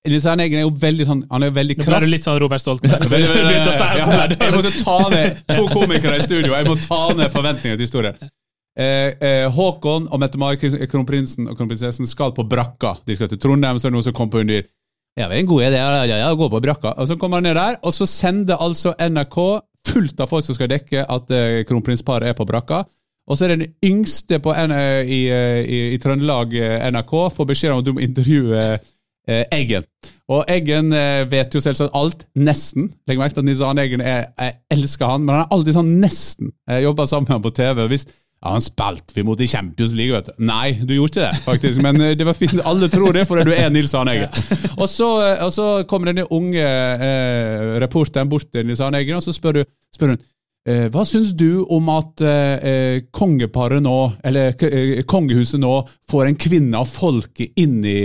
Nils Arne Eggen er jo veldig sånn Han er jo veldig Nå ble du litt sånn Robert Stoltenberg. Veldig, Du veldig, ja, det. jeg måtte ta ned to komikere i studio. Jeg må ta ned forventningene til historien. Eh, eh, Håkon og Mette-Marit, kronprinsen og kronprinsessen, skal på brakka. De skal til Trondheim, så er det noen som kommer på Undyr. Ja, det er en god idé ja, ja, ja, å gå på brakka. Og Så kommer han ned der, og så sender altså NRK fullt av folk som skal dekke at eh, kronprinsparet er på brakka. Og så er det den yngste på N eh, i, eh, i, i Trøndelag eh, NRK får beskjed om at du må intervjue eh, Eggen. Og Eggen eh, vet jo selvsagt alt. Nesten. Legg merke til at Nils Arne Eggen er, jeg elsker han, men han er alltid sånn nesten. Jeg jobber sammen med han på TV. Hvis, ja, Han spilte vi mot i Champions League, vet du. Nei, du gjorde ikke det, faktisk. Men eh, det var fint. Alle tror det, fordi du er Nils Arne Eggen. Og så, eh, og så kommer denne unge eh, reporteren bort til Nils Arne Eggen, og så spør, du, spør hun eh, hva syns du om at eh, eh, kongeparet nå, eller eh, kongehuset nå, får en kvinne av folket inn i,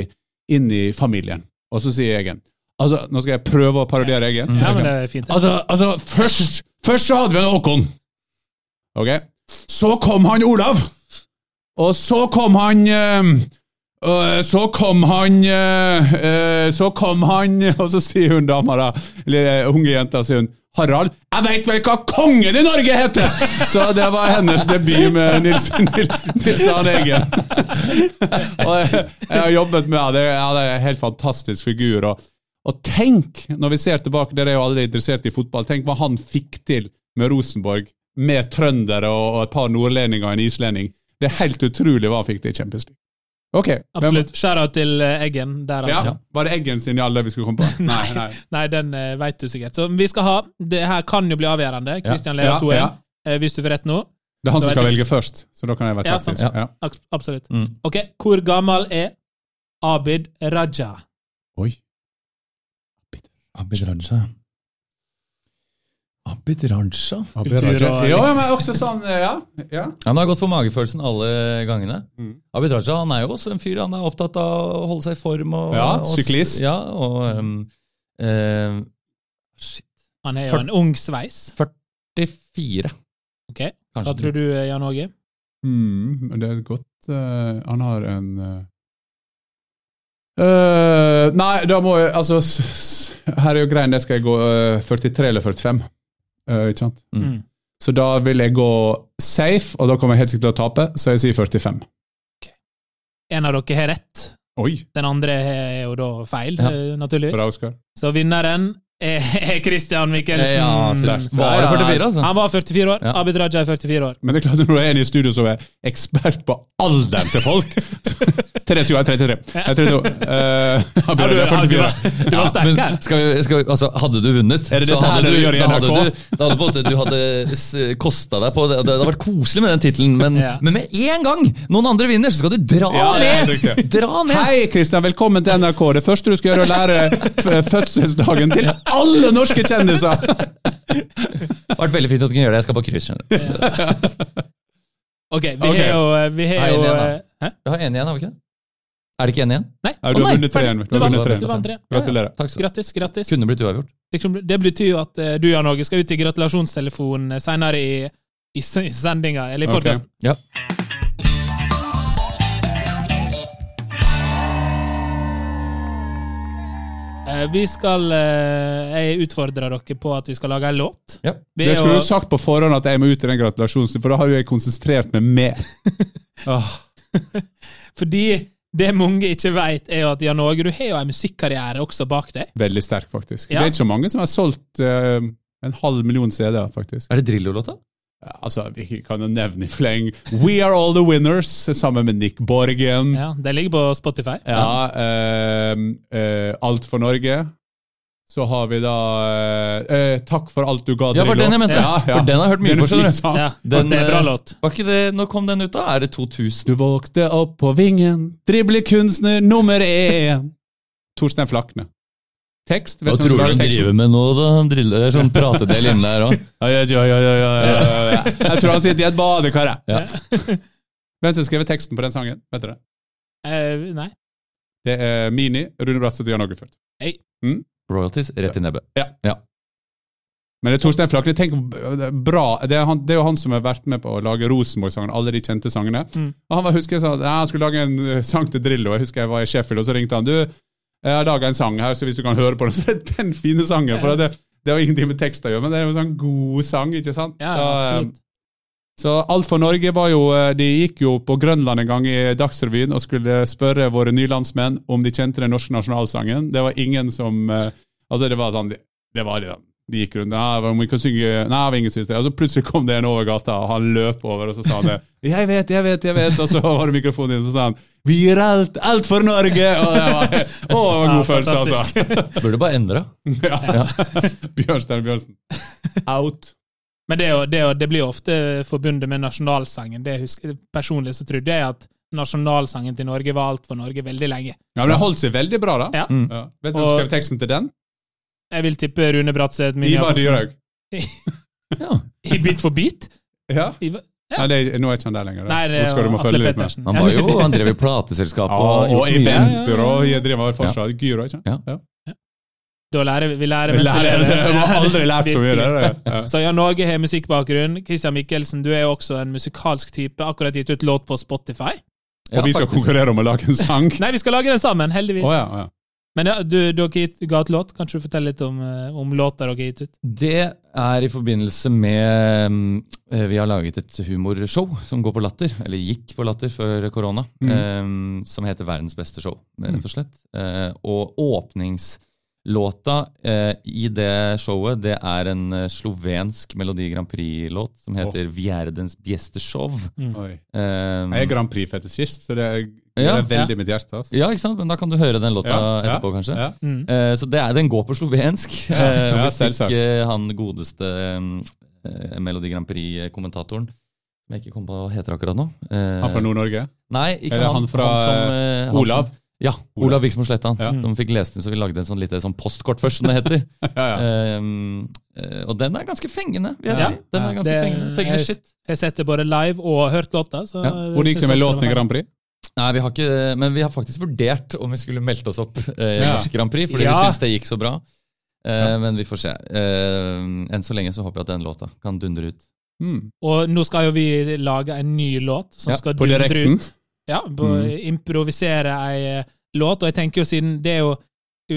inn i familien? Og så sier Eggen Altså, Nå skal jeg prøve å parodiere Eggen. Ja, men det er fint. Altså, altså først, først så hadde vi en Håkon. Ok? Så kom han Olav. Og så kom han øh, Så kom han eh, eh, Så kom han Og så sier hun dama, da, eller unge jenta, sier hun Harald, jeg veit vel hva kongen i Norge heter! Så det var hennes debut med Nils, Nils, Arne Eggen. Og jeg, jeg har jobbet med henne. Ja, det er en helt fantastisk figur. Og, og tenk, når vi ser tilbake, dere er jo alle interessert i fotball, tenk hva han fikk til med Rosenborg, med trøndere og, og et par nordlendinger og en islending. Det er helt utrolig hva han fikk til i Champions League. Ok. Absolutt. Shout-out til eh, Eggen der, Ja, altså. Var det Eggen sin Jalle vi skulle komme på? Nei, nei. Nei, den uh, veit du sikkert. Så vi skal ha Det her kan jo bli avgjørende. Leder Ja, 2-1. ja. Eh, hvis du får rett nå. Det er han som skal velge først, så da kan jeg være Ja, taktisk. sant. Ja. Absolutt. Mm. Ok, hvor gammel er Abid Raja? Oi. Abid Raja. Abid Raja? Abid Raja. Ja, men også sånn Ja. ja. Han har gått for magefølelsen alle gangene. Mm. Abid Raja han er jo også en fyr han er opptatt av å holde seg i form. Og, Ja, og- syklist. Ja, og um, uh, Shit. Han er jo 40, en ung sveis. 44, Ok, Hva tror du, eh, Jan Åge? Mm, det er godt uh, Han har en uh, Uh, Nei, da må jeg Altså, s- s- her er jo greien, det skal jeg gå uh, 43 eller 45. eh, ikke sant? Mm. Mm. Så da vil jeg gå safe, og da kommer jeg helt sikkert til å tape, så jeg sier 45. En av dere har rett. Oi! Den andre er jo da feil, Ja. eh, naturligvis. Bra, Så vinneren er, er Christian Mikkelsen. Ja. Var det 44, altså? Han var 44 år. Ja. Abid Raja er 44 år. Men det er klart når du er en i studio som er ekspert på alderen til folk Therese Jo er 33. Jeg er 32. Uh, Abid du, ja, du, var, du var sterk her. skal vi, skal vi, altså, hadde du vunnet, Er det så hadde du, gjør i da hadde du, da hadde på du hadde kosta deg på det. Det hadde vært koselig med den tittelen, men, Ja. men med en gang noen andre vinner, så skal du dra Ja, er ned! Dra ned! Hei, Kristian. Velkommen til NRK. Det første du skal gjøre, er å lære fødselsdagen til alle norske kjendiser! Det har vært veldig fint at du kunne gjøre det. Jeg skal på skjønner du. Ok, vi har jo, vi har jo igjen, eh, Hæ? Vi har én igjen, har vi ikke det? Er det ikke én igjen? Nei. Ja, du har nei, vunnet tre igjen. Du Du har vant vunnet tre. du vant. Gratulerer. Takk skal du. Grattis, grattis. Kunne blitt uavgjort. Liksom, Det betyr jo at eh, du Jan Åge, skal ut i gratulasjonstelefonen senere i, i, i sendinga, eller i podkasten. Okay. Ja. Vi skal eh, Jeg utfordrer dere på at vi skal lage en låt. Ja. Det skulle du sagt på forhånd at jeg må ut i den gratulasjonen, for da har jo jeg konsentrert meg mer. Åh, Fordi det mange ikke vet, er jo at Jan Åge, du har jo en musikkarriere også bak deg. veldig sterk, faktisk. Ja. Det er ikke så mange som har solgt uh, en halv million CD-er, faktisk. Er det Drillo-låta? Ja, Altså, Vi kan jo nevne i fleng We Are All The Winners sammen med Nick Borgen. Ja, Det ligger på Spotify. Ja, eh, eh, Alt for Norge. Så har vi da eh, eh, Takk for alt du ga, Ja, var den jeg mente. Ja, ja. For den har jeg hørt mye Den på, skjønner du. Ja, Den, det er bra låt. Var ikke det, Når kom den ut, da? Er det 2000? Du vågte opp på vingen, driblekunstner nummer én. Torstein Flakne. Tekst? Hva Vet du tror du han driver med nå, da? Han driller det er sånn pratedel inne der òg. Ja, ja, ja, ja, ja, ja, ja, ja. Jeg tror han sitter i et badekar. jeg. Ja. Hvem som skrev teksten på den sangen? Vet dere? Uh, nei. Det er Mini, Rune Bratseth og Jan Åge Fuldt. Royalties rett i nebbet. Ja. Men det er Torstein Flakne. Tenk bra. Det er, han, det er jo han som har vært med på å lage Rosenborg-sangene, alle de kjente sangene. Mm. Og han var, husker jeg sa, ja, han skulle lage en eh, sang til Drillo. Jeg husker jeg var i Sheffield, og så ringte han. Du, jeg har laga en sang her, så hvis du kan høre på den, så er det den fine sangen. For det, det har ingenting med tekst å gjøre, men det er jo en sånn god sang, ikke sant? Ja, eh, absolutt. Så Alt for Norge var jo eh, De gikk jo på Grønland en gang i Dagsrevyen og skulle spørre våre nye landsmenn om de kjente den norske nasjonalsangen. Det var ingen som eh, Altså, det var sånn Det, var sånn De gikk rundt Nei, om vi kan synge Nei, var ingen synes det. Og så plutselig kom det en over gata, og han løp over, og så sa han det. Jeg vet, jeg vet, jeg vet. Og så var det mikrofonen din, og så sa han Vi gir alt, alt for Norge! Og det var, å, det var en Ja, god følelse, altså. Burde bare endre. Ja. Bjørnstein Bjørnsen. Out. Men det, det, det blir jo ofte forbundet med nasjonalsangen. Det jeg husker, personlig så trodde jeg at nasjonalsangen til Norge var alt for Norge veldig lenge. Ja, men det holdt seg veldig bra, da. Ja. Mm. Ja. Vet du hva, som skrev teksten til den? Jeg vil tippe Rune Bratseth. Ivar. Dyrhaug. Ja. I Bit for bit? Ja. Ivar- Ja. Nei, det, er- nå er ikke han der lenger. Nei, det Nå skal du må følge litt med. Han, var jo, han drev i plateselskap Ja, og, og gjort mye. eventbyrå jeg driver fortsatt. Gyro, ikke Ja. Ja. Da lærer vi, vi lærer mens vi lærer- jeg har aldri lært så mye. der. Det, ja. Så Jan Åge har musikkbakgrunn. Christian Mikkelsen, du er jo også en musikalsk type. Akkurat gitt ut låt på Spotify. Ja, Og vi skal faktisk. konkurrere om å lage en sang. Nei, vi skal lage den sammen, heldigvis. Oh, ja, ja. Men ja, du, dere gitt- ga et låt. Kan du fortelle litt om, eh, om låta dere har gitt ut? Det er i forbindelse med mm, eh, Vi har laget et humorshow som går på Latter, eller gikk på Latter før korona, Mm. eh, som heter Verdens beste show, rett og slett. Eh, og åpningslåta eh, i det showet, det er en slovensk Melodi Grand Prix-låt som heter Vjerdens bjeste show. Oi. Eh, Jeg er Grand Prix-fetisjist, så det er, det Ja, er veldig mitt hjerte. Altså. ja, ikke sant? Men da kan du høre den låta Ja, ja, etterpå, kanskje. Ja. Mm. Uh, Så det er, den går på slovensk. Uh, Eh, ja, vi selvsagt. fikk eh, han godeste uh, Melodi Grand Prix-kommentatoren, som jeg ikke kommer på hva heter akkurat nå. Eh, Han fra Nord-Norge? Nei, ikke Eller han. han fra, som, eh, han Olav? Som, ja, Olav Viksmo Slettan. Ja. Som fikk lest den, så vi lagde en sånn lite sånn postkort først, som det heter. Ja, ja. Eh, eh, og den er ganske fengende, vil jeg Ja. si. Den er ganske Det- fengende. fengende jeg- shit. Jeg har sett det både live og hørt låta. Så Ja. Hvor gikk det med låten i Grand Prix? Nei, vi har ikke, men vi har faktisk vurdert om vi skulle meldt oss opp eh, i Ja. Norsk Grand Prix, fordi Ja. vi syns det gikk så bra. Eh, Men vi får se. Eh, enn så lenge så håper jeg at den låta kan dundre ut. Mm. Og nå skal jo vi lage en ny låt som Ja, skal dundre direkten? ut. Ja, på, Mm. improvisere ei eh, låt. Og jeg tenker jo siden det er jo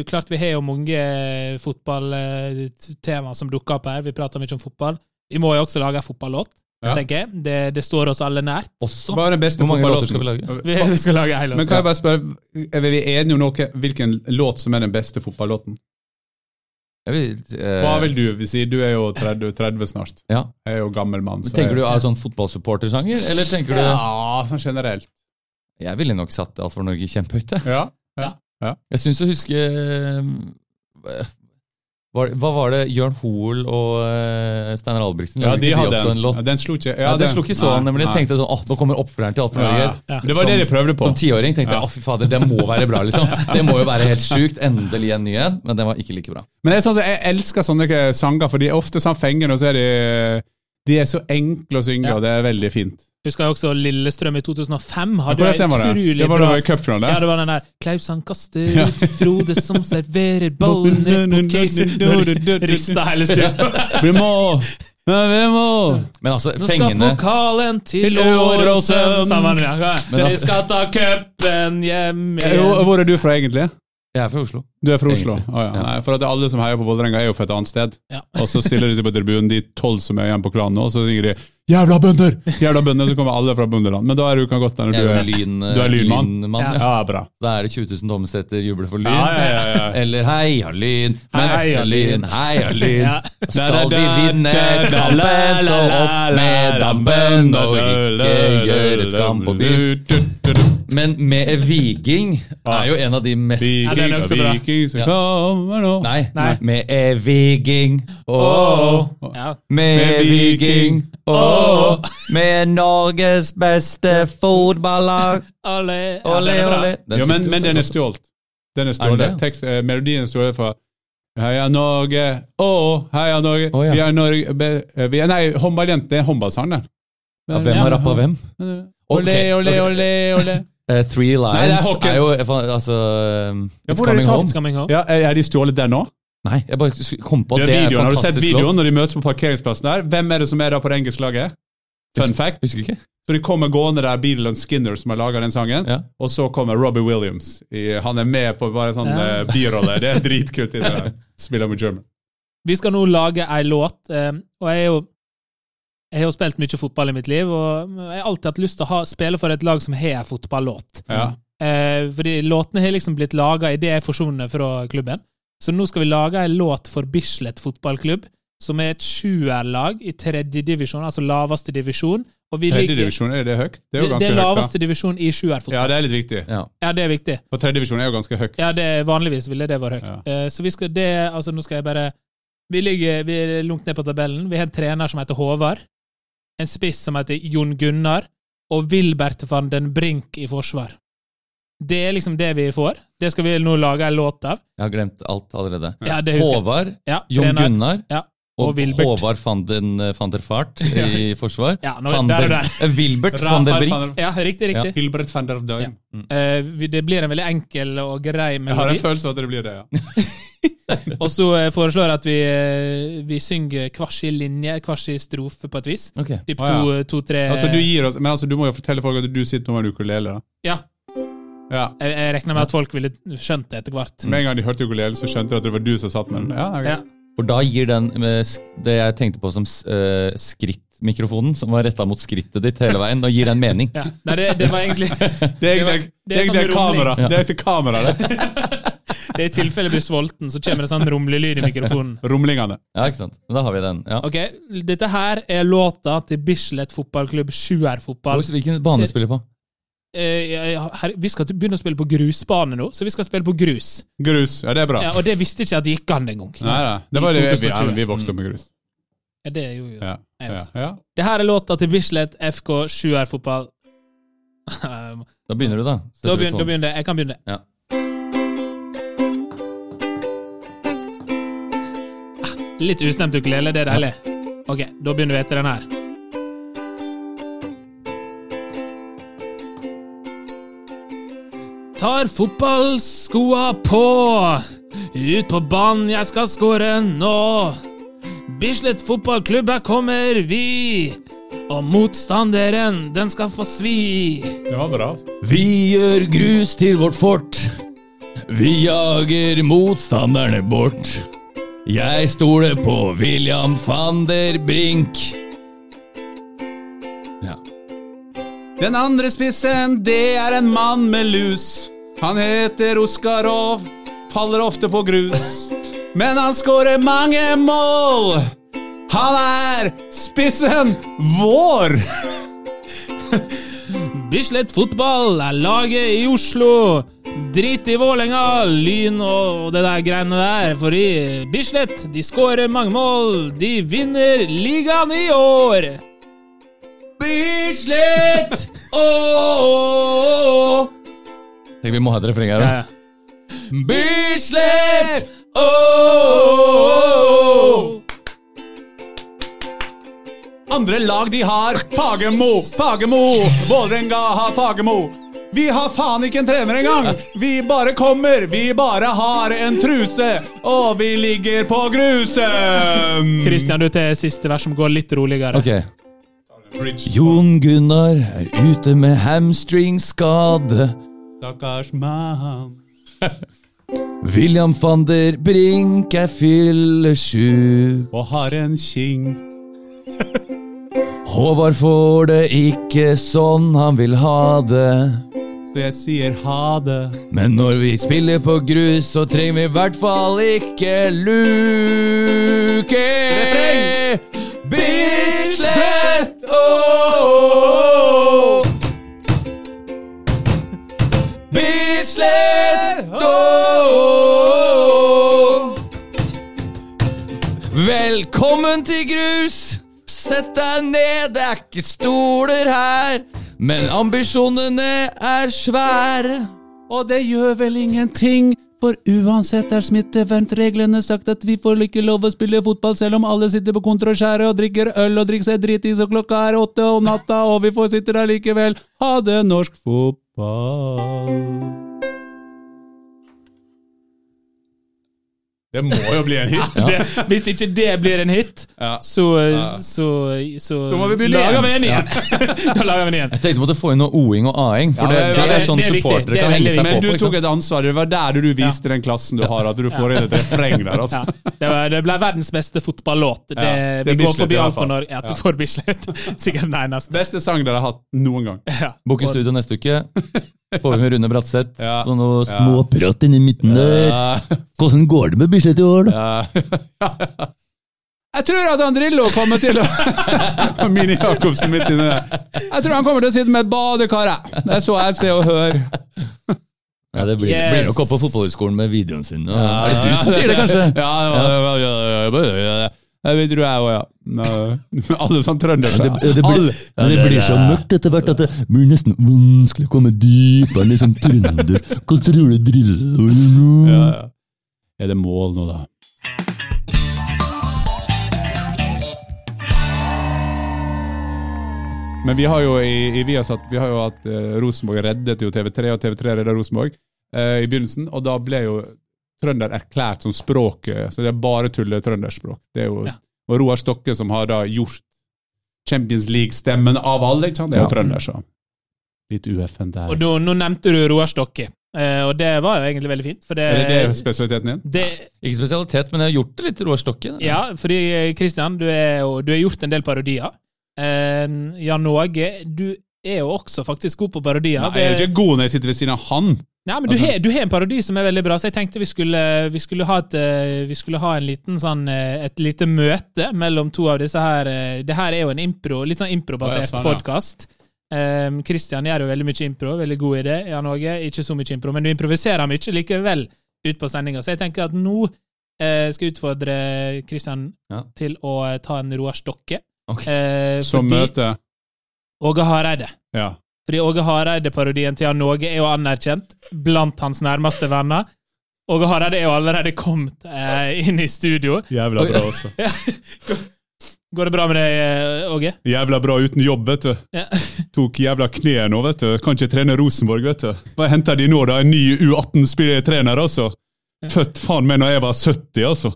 klart Vi har jo mange eh, fotballtema som dukker opp her. Vi prater mye om fotball. Vi må jo også lage en fotballåt, Ja. tenker jeg. Det, det står oss alle nært. Også Hva er den beste fotballåten? skal vi lage? Vi, vi skal lage en låt. Men kan jeg bare spørre, er vi enige om noe, hvilken låt som er den beste fotballåten? Jeg vil, eh, Hva vil du si? Du er jo 30, 30 snart. ja. Jeg er jo gammel mann. så Tenker jeg- du av sånn fotballsupportersanger, eller tenker du Ja, sånn generelt. Jeg ville nok satt Alt for Norge kjempehøyt. jeg. Ja. Jeg syns å huske eh, var, Hva var det Jørn Hoel og eh, Steinar Albrigtsen Ja, de hadde også en en. låt? Ja, den slo ikke. Ja, det slo ikke så an, nemlig. Jeg tenkte sånn, åh, nå kommer oppfølgeren til Alt for Ja, Norge. ja. Ja. Det var det de prøvde på. Som tiåring tenkte Ja. jeg å fy fader, det må være bra. liksom. Det må jo være helt sjukt. Endelig en ny en. Men den var ikke like bra. Men det er sånn, jeg elsker sånne sanger, for de er ofte sånn fengende, og så er de De er så enkle å synge, Ja. og det er veldig fint. Husker jeg også Lillestrøm i 2005 hadde det? utrolig var bra det i cupfinale. Ja, det var den der Klaus han kaster ut Frode som serverer ballen rett på casen. Rista hele studio. Vi må! Vi må! Men altså, Nå skal pokalen til Åråsen. Sammen, ja. Vi altså- skal ta cupen hjem Eh, igjen. hvor er du fra, egentlig? Jeg er fra Oslo. Du er fra Oslo? Oh, ja. ja. Nei, for at alle som heier på Vålerenga, er jo fra et annet sted. Ja. Og så stiller de seg på tribunen, de tolv som er igjen på klanen nå, og så synger de 'Jævla bønder!' Jævla bønder, Så kommer alle fra bønderland. Men da er du kan godt når du er er lyn, du er lynmann. lynmann. Ja. Ja. Bra. Da er det 20 000 Dommeseter jubler for lyn. Ja, ja, ja, ja. Eller heia lyn, Heia heia lyn, heia lyn. Ja. Skal vi vinne kampen, så opp med dampen og ikke gjøre skam på byen. Men med Viking er jo en av de mest Ja, er. Viking som Ja. kommer nå Nei, Nei. med Viking, åh, Åh. Ja. med Viking, åh, med Norges beste fotballag. Ole, ja, Ole, den ole. Den Jo, men, men den er stjålet. Den er stjålet. eh, melodien er stjålet fra Heia Norge, å, heia Norge, oh, ja. vi er Norge be, eh, vi er, Nei, håndballjente, det er håndballsangen. Ja, hvem har rappa hvem? Ole, Ok, ole, ok. Eh, Three Nei, er er jo altså um, Ja, It's Coming? Home. Coming home. Ja, er er de stjålet der nå? Nei, jeg bare kom på at Det er det er. Har du sett videoen når de møtes på parkeringsplassen der? Hvem er det som er der på det engelske laget? Fun fact. Husker ikke? Så de kommer gående der, Beadle and Skinner som har laga den sangen, Ja. og så kommer Robbie Williams. I, han er med på bare sånn Ja. uh, birolle. Det er dritkult. i det. Spiller med German. Vi skal nå lage ei låt, eh, og jeg er jo jeg har jo spilt mye fotball i mitt liv, og jeg har alltid hatt lyst til å ha, spille for et lag som har en fotballåt. Ja. Eh, fordi låtene har liksom blitt laga idet jeg forsvunnet fra klubben. Så nå skal vi lage en låt for Bislett fotballklubb, som er et sjuerlag i tredje divisjon, altså laveste divisjon. Og vi Tredje divisjon, er det høyt? Det er jo ganske det er høyt. laveste da. divisjon i sjuerfotball. Ja, det er litt viktig. Ja. Ja, det er viktig. For tredje divisjon er jo ganske høyt. Ja, det er Vanligvis ville det vært høyt. Ja. Eh, så vi skal det Altså, nå skal jeg bare Vi ligger vi er lungt ned på tabellen. Vi har en trener som heter Håvard. En spiss som heter Jon Gunnar. Og Wilbert van den Brink i forsvar. Det er liksom det vi får. Det skal vi nå lage en låt av. Jeg har glemt alt allerede. Ja, det. Håvard, Ja, Jon. Gunnar Ja, og, og Håvard van, den, eh, van der Fart i forsvar. Ja, nå, Van der der. der, eh, Wilbert van der Brink. Ja, riktig, riktig. Hilbert van der Døym. Mm. Uh, det blir en veldig enkel og grei Jeg har en følelse av at det blir det, ja. Og så eh, foreslår jeg at vi, eh, vi synger hver sin linje, hver sin strofe, på et vis. Okay. Typ Å, ja. to, to, tre Altså, du gir oss, men altså, du må jo fortelle folk at du sitter nå med en ukulele. da. Ja. Ja. Jeg, jeg regner med at folk ville skjønt det etter hvert. Med en gang de hørte ukulele, så skjønte de at det var du som satt med den. Ja, okay. Ja. For da gir den eh, det jeg tenkte på som eh, skrittmikrofonen, som var retta mot skrittet ditt hele veien, da gir den mening. Ja. Nei, det, det var egentlig Det er egentlig det det er egentlig kamera. Det kamera, det. I tilfelle jeg blir sulten, så kommer det sånn rumlelyd i mikrofonen. Rumlingene. Ja, ikke sant? Da har vi den. ja. Ok, Dette her er låta til Bislett fotballklubb Sjuerfotball. Hvilken bane spiller du på? Eh, jeg- jeg- her- vi skal begynne å spille på grusbane nå, så vi skal spille på grus. Grus. Ja, det er bra. Ja, og det visste ikke at det gikk an engang. Nei, nei. Det var det vi, ja, vi vokste opp med grus. Ja, det gjorde jo Ja. Ja. ja. Det her er låta til Bislett FK 7R Fotball. Da begynner du, da. Da begynner, da begynner jeg. Jeg kan begynne. Ja. Litt ustemt ukulele, det er deilig. Ok, da begynner vi etter den her. Tar fotballskoa på, ut på banen, jeg skal skåre nå. Bislett fotballklubb, her kommer vi. Og motstanderen, den skal få svi. Det var bra. altså. Vi gjør grus til vårt fort. Vi jager motstanderne bort. Jeg stoler på William van der Brink. Ja. Den andre spissen, det er en mann med lus. Han heter Oskarov, faller ofte på grus. Men han skårer mange mål. Han er spissen vår! Bislett fotball er laget i Oslo. Drit i Vålerenga, Lyn og det der greiene der. Fordi Bislett de skårer mange mål. De vinner ligaen i år. Bislett! Ååå! Tenk, vi må ha et refreng her. da. Bislett! Ååå! Andre lag de har Fagermo, Fagermo, Vålerenga har Fagermo. Vi har faen ikke en trener engang! Vi bare kommer, vi bare har en truse, og vi ligger på grusen! Christian, du til siste vers som går litt roligere. Ok. Jon Gunnar er ute med hamstringskade. Stakkars mann. William van der Brink er fyllesyk. Og har en king. Håvard får det ikke sånn han vil ha det. Så jeg sier ha det. Men når vi spiller på grus, så trenger vi i hvert fall ikke luke. Bislett! Oh, Bislett! Oh, Velkommen til grus! Sett deg ned, det er ikke stoler her. Men ambisjonene er svære. Og det gjør vel ingenting, for uansett er smittevernreglene sagt at vi får ikke lov å spille fotball selv om alle sitter på kontraskjæret og drikker øl og drikker seg dritings og klokka er åtte om natta, og vi får sitte der likevel. Ha det, norsk fotball. Det må jo bli en hit. Det, hvis ikke det blir en hit, Ja. så, så, så Da må vi begynne lager vi en igjen. da lager vi en igjen. Jeg tenkte på å få inn noe o-ing og a-ing, for Ja, det, det- er sånn det er supportere er kan henge seg på. Men du tok et ansvar. Det var der du viste den klassen du har, at du får inn et refreng der. altså. Ja. Det, var, det ble verdens beste fotballåt. Det, Ja, det vi går Bislett forbi alt for. Norge. Ja, Ja. for Bislett. Sikkert den eneste. Beste sang dere har hatt noen gang. Ja. Bok i studio neste uke. Får vi med Rune Bratseth Ja. og noe småprat inni midten der. Hvordan går det med Bislett i år, da? Ja. Jeg tror at han Drillo kommer til å Mini Jacobsen midt inni der. Jeg tror han kommer til å sitte med et badekar. jeg. Det er så jeg ser og hører. Ja, det blir, Yes. blir nok opp på fotballhøgskolen med videoen sin. og- Ja, er det du som sier det, kanskje? Ja, det var, ja. Det tror jeg òg, ja. Alle sånn trønder Ja, det, det, blir, det blir så mørkt etter hvert at det blir nesten vanskelig å komme dypere liksom som trønder. Hva tror du driller nå? Ja, ja. Er det mål nå, da? Men vi har jo i, i Viasat vi har jo hatt eh, Rosenborg reddet jo TV3, og TV3 redda Rosenborg eh, i begynnelsen. Og da ble jo trønder erklært som språket, så det er bare tulle-trønderspråk. Det er jo, Ja. Og Roar Stokke, som har da gjort Champions League-stemmen av alle, ikke sant? det er jo Ja. trønder, så litt UFN der. Og nå, nå nevnte du Roar Stokke, Uh, og det var jo egentlig veldig fint. For det, er det det spesialiteten din? det, Ikke spesialitet, men jeg har gjort det litt Roar Stokke. Ja, fordi eh, Christian, du, er du har gjort en del parodier. Uh, Jan Åge, du er jo også faktisk god på parodier. Nei, jeg er jo ikke god når jeg sitter ved siden av han. Ja, men du, Altså- har, du har en parodi som er veldig bra, så jeg tenkte vi skulle, vi skulle, ha, et, eh, vi skulle ha en liten sånn, eh, et lite møte mellom to av disse her. eh, Det her er jo en impro, litt sånn improbasert sånn, podkast. Um, gjør jo veldig mye impro, veldig god i det. Jan Åge, ikke så mye impro, men du improviserer mye likevel ut på sendinga. Så jeg tenker at nå eh, skal jeg utfordre Kristian Ja. til å ta en Roar Stokke. Okay. Eh, Som møte. Åge Hareide. Ja. Fordi Åge Hareide-parodien til Jan Åge er jo anerkjent blant hans nærmeste venner. Åge Hareide er jo allerede kommet eh, inn i studio. Jævla bra også. Går det bra med deg, eh, Åge? Jævla bra uten jobb, vet du. Ja. Tok jævla kneet nå, vet du. Kan ikke trene Rosenborg, vet du. Hva henter de nå, da, en ny U18-trener, altså. Født faen meg når jeg var 70, altså.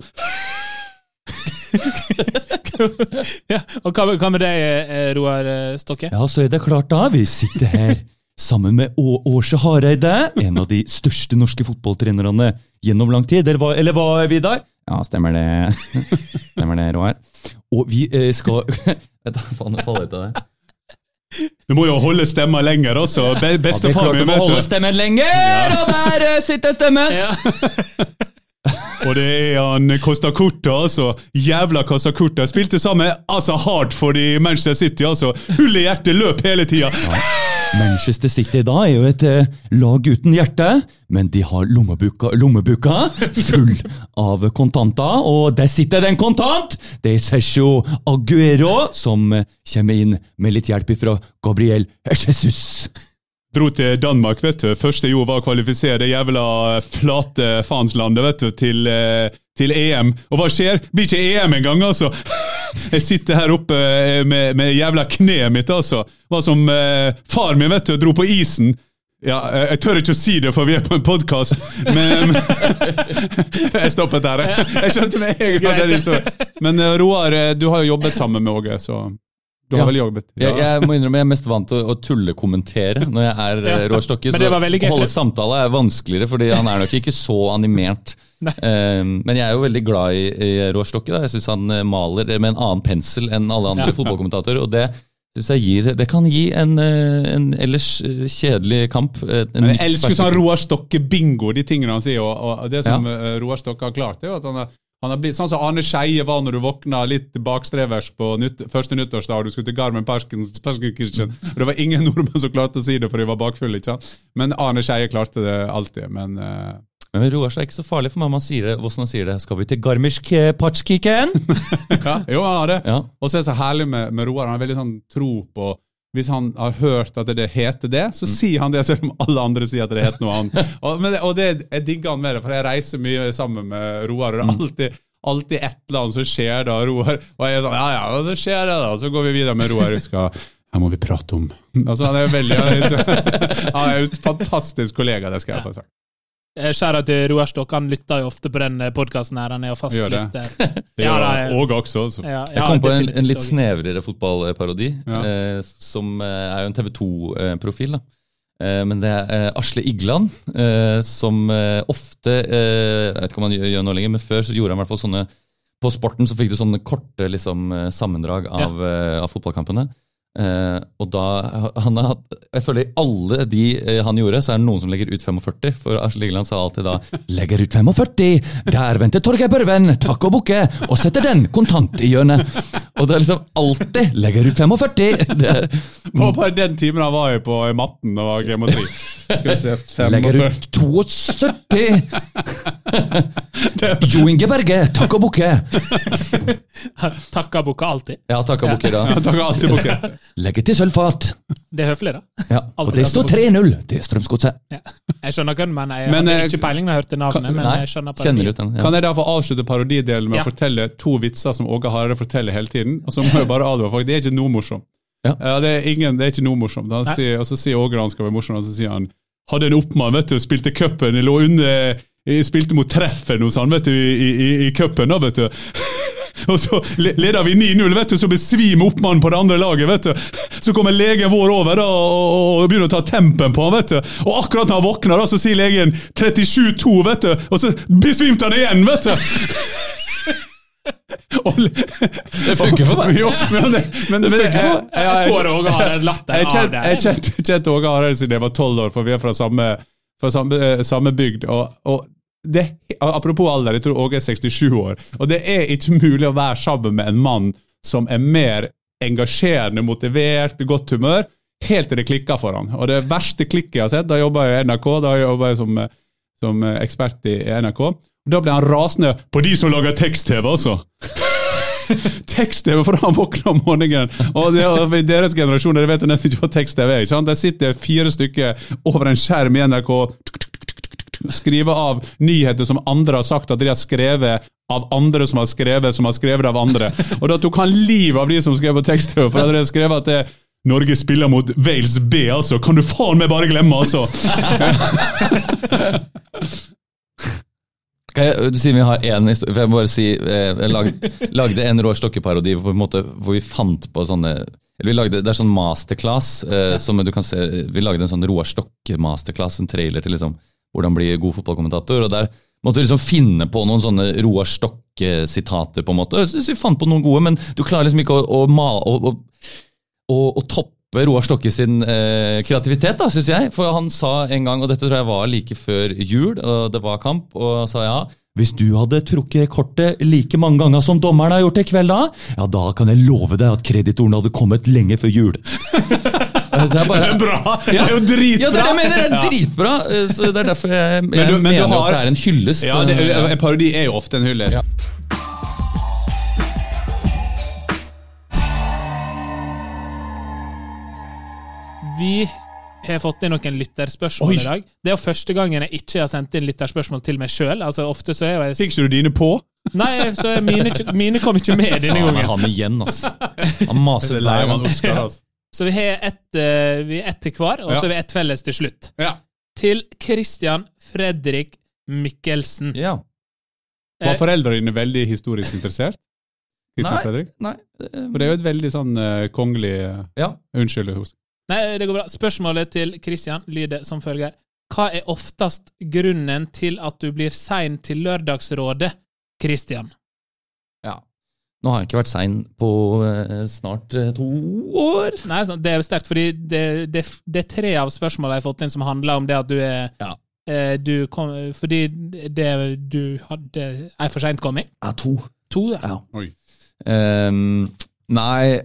ja. Og hva, hva med deg, eh, Roar eh, Stokke? Ja, så er det klart da. Vi sitter her sammen med Å Åse Hareide, en av de største norske fotballtrenerne gjennom lang tid. Eller hva, eller hva Vidar? Ja, stemmer det, stemmer det Roar. Og vi eh, skal Vet du, faen, jeg faller ut av det. Du må jo holde stemma lenger, altså. Be Ja, Bestefar du min, må holde vet du. stemmen lenger, og der sitter stemmen! Ja. Og det er han Costa Corta, altså. Jævla Costa Corta. Spilte sammen altså hardt for de Manchester City, altså. Hull i hjertet, løp hele tida. Manchester City da er jo et eh, lag uten hjerte, men de har lommebuka, lommebuka full av kontanter, og der sitter det en kontant! Det er Sergio Aguero som eh, kommer inn med litt hjelp fra Gabriel Jesus. Dro til Danmark, vet du. Første jeg gjorde var å kvalifisere det jævla flate faenslandet vet du, til, eh, til EM. Og hva skjer? Blir ikke EM engang, altså! Jeg sitter her oppe eh, med, med jævla kneet mitt, altså. Var som eh, far min, vet du, dro på isen. Ja, eh, Jeg tør ikke å si det, for vi er på en podkast, men Jeg stoppet der. jeg. Skjønte med en gang den historien. Men Roar, du har jo jobbet sammen med Åge, så du har Ja. vel jobbet? Jeg, jeg må innrømme jeg er mest vant til å, å tullekommentere når jeg er Ja. ja. Roar Stokke. Så å holde samtale er vanskeligere, fordi han er nok ikke så animert. Eh, men jeg er jo veldig glad i, i Roar Stokke. Da. Jeg syns han eh, maler med en annen pensel enn alle andre Ja. fotballkommentatorer. og det gir, det kan gi en, eh, en ellers eh, kjedelig kamp. eh, en Men jeg elsker sånn. Roar Stokke-bingo, de tingene han sier. Og, og det som ja. Roar Stokke har klart, er jo at han har, han har blitt sånn som Arne Skeie var når du våkna litt bakstreversk på nytt, første nyttårsdag og du skulle til Garmen Parkens- Parkenkirchen. Det var ingen nordmenn som klarte å si det, for de var bakfulle. ikke sant? Men Arne Skeie klarte det alltid. Men Uh... Men Roar er ikke så farlig for meg om han sier det. Hvordan han sier det. Skal vi til Garmisch Patschkiken? ja, jo, han har det. Ja. Og så er det så herlig med, med Roar. Han har veldig sånn tro på hvis han har hørt at det heter det, så sier han det selv om alle andre sier at det heter noe annet. Og, men, det- og det, jeg digger han med det, for jeg reiser mye sammen med Roar, og det er alltid, alltid et eller annet som skjer da, Roar. Og jeg er sånn, ja ja, og så skjer det da, og så går vi videre med Roar. Skal, her må vi prate om. Altså, han er veldig, han er, et fantastisk kollega, det skal jeg få sagt. Eh, Skjæra til Roar Stokk, han lytter jo ofte på den podkasten her. Han er jo fast Gjør det. lytter. Ja, da er- og også. altså. Ja, Jeg ja, kom på en, en litt snevrere fotballparodi, Ja. eh, som eh, er jo en TV 2-profil. da. Eh, men det er eh, Asle Igland, eh, som eh, ofte eh, Jeg vet ikke om han gjør, gjør noe lenger, men før så gjorde han i hvert fall sånne På sporten så fikk du sånne korte liksom, eh, sammendrag av, eh, av fotballkampene. Eh, og da han har hatt, Jeg føler i alle de eh, han gjorde, så er det noen som legger ut 45. For Asle Ligeland sa alltid da Legger ut 45, der venter Torgeir Børven, takk og bukke, og setter den kontant i hjørnet. Og det er liksom alltid Legger ut 45, det er, på, på den timen han var jo på matten og geometri. Skal vi se, legger ut 72. Jo Inge Berge, takk og bukke. Takker bukke alltid. Ja, takk og bukker. Ja, takk og alltid bukken. Legger til sølvfat. Det er høflig, da. Ja, og det står 3-0 til Strømsgodset. Ja. Jeg skjønner hva du mener. Jeg Men, hadde eh, ikke peiling når jeg hørte navnet, men Nei, jeg skjønner på den. Ja. Kan jeg da få avslutte parodidelen med Ja. å fortelle to vitser som Åge Hareide forteller hele tiden? Og så må jeg bare advare folk, det er ikke noe morsomt. Ja. det, er ingen, det er ikke noe morsomt. Han sier, og så sier Åge han skal være morsom, og så sier han hadde en oppmann, vet du, spilte cupen, lå under spilte mot treffen hos han, vet du, i, i, i cupen, da, vet du. Og så leder vi 9-0, vet du, så besvimer oppmannen på det andre laget. vet du. Så kommer legen vår over da, og, og, begynner å ta tempen på han. vet du. Og akkurat når han våkner, da, så sier legen 37-2, vet du. Og så besvimte han igjen, vet du. Det funker for meg. Jo, men, det, men, men, jeg, jeg, jeg, Jeg får Åge Hareide latter av det. jeg kjente- kjent Åge Hareide siden jeg var tolv år, for vi er fra samme, fra samme, eh, samme bygd. Og, og det, apropos alder, jeg tror Åge er 67 år. Og det er ikke mulig å være sammen med en mann som er mer engasjerende, motivert, godt humør, helt til det klikker for han. Og det verste klikket jeg har sett, da jobba jeg i NRK, da jobba jeg som, som ekspert i NRK. Da ble han rasende på de som lager tekst-TV, altså! tekst-TV for han våkner om morgenen. Og, det, i deres generasjon dere vet nesten ikke hva tekst-TV er. ikke sant? Der sitter fire stykker over en skjerm i NRK skriver av nyheter som andre har sagt at de har skrevet av andre som har skrevet som har skrevet av andre. Og da tok han livet av de som skrev på tekst-TV, for at de har skrevet at det, Norge spiller mot Wales B, altså! Kan du faen meg bare glemme, altså! Jeg, du sier vi har én historie, jeg må bare si eh, Jeg lag, lagde en rå Stokke-parodi på en måte, hvor vi fant på sånne eller vi lagde, Det er sånn masterclass. Eh, som du kan se, Vi lagde en sånn Roar Stokke-masterclass, en trailer til liksom, hvordan bli god fotballkommentator. og Der måtte vi liksom finne på noen sånne Roar Stokke-sitater. på en måte. Synes vi fant på noen gode, men du klarer liksom ikke å, å, å, å, toppe Roar Stokke sin eh, kreativitet, da, syns jeg. For han sa en gang, og dette tror jeg var like før jul, og det var kamp, og sa ja. Hvis du hadde trukket kortet like mange ganger som dommeren har gjort i kveld, da, ja, da kan jeg love deg at kreditoren hadde kommet lenge før jul. Jeg Så jeg bare, Bra! Det er jo dritbra! ja, det er det jeg mener! Det er dritbra! eh, Så det er derfor jeg, jeg Men du- men mener har- at det er en hyllest. Ja, det, eh, En parodi er jo ofte en hyllest. Ja. Vi har fått inn noen lytterspørsmål Oi. i dag. Det er jo første gangen jeg ikke har sendt inn lytterspørsmål til meg sjøl. Altså, ofte så er jeg Fikk ikke du dine på? Nei, så er mine, mine kom ikke med denne gangen. han igjen, altså. Han maser hver gang. Så vi har ett vi ett til hver, og så har vi ett felles til slutt. Ja. Til Christian Fredrik Mikkelsen. Ja. Var Eh, foreldrene dine veldig historisk interessert? Kristian Nei. Fredrik? Nei. eh, For det er jo et veldig sånn uh, kongelig uh, Ja. Unnskyld. hos- Nei, det går bra. Spørsmålet til Christian lyder som følger. Hva er oftest grunnen til at du blir sein til Lørdagsrådet, Christian? Nå har jeg ikke vært sein på eh, snart eh, to år. Nei, Det er sterkt, fordi det, det, det er tre av spørsmålene jeg har fått inn som handler om det at du er Ja. eh, du kom, Fordi det du hadde er for seint kommet. Ja, to. To, ja. Ja. Oi. Ehm, nei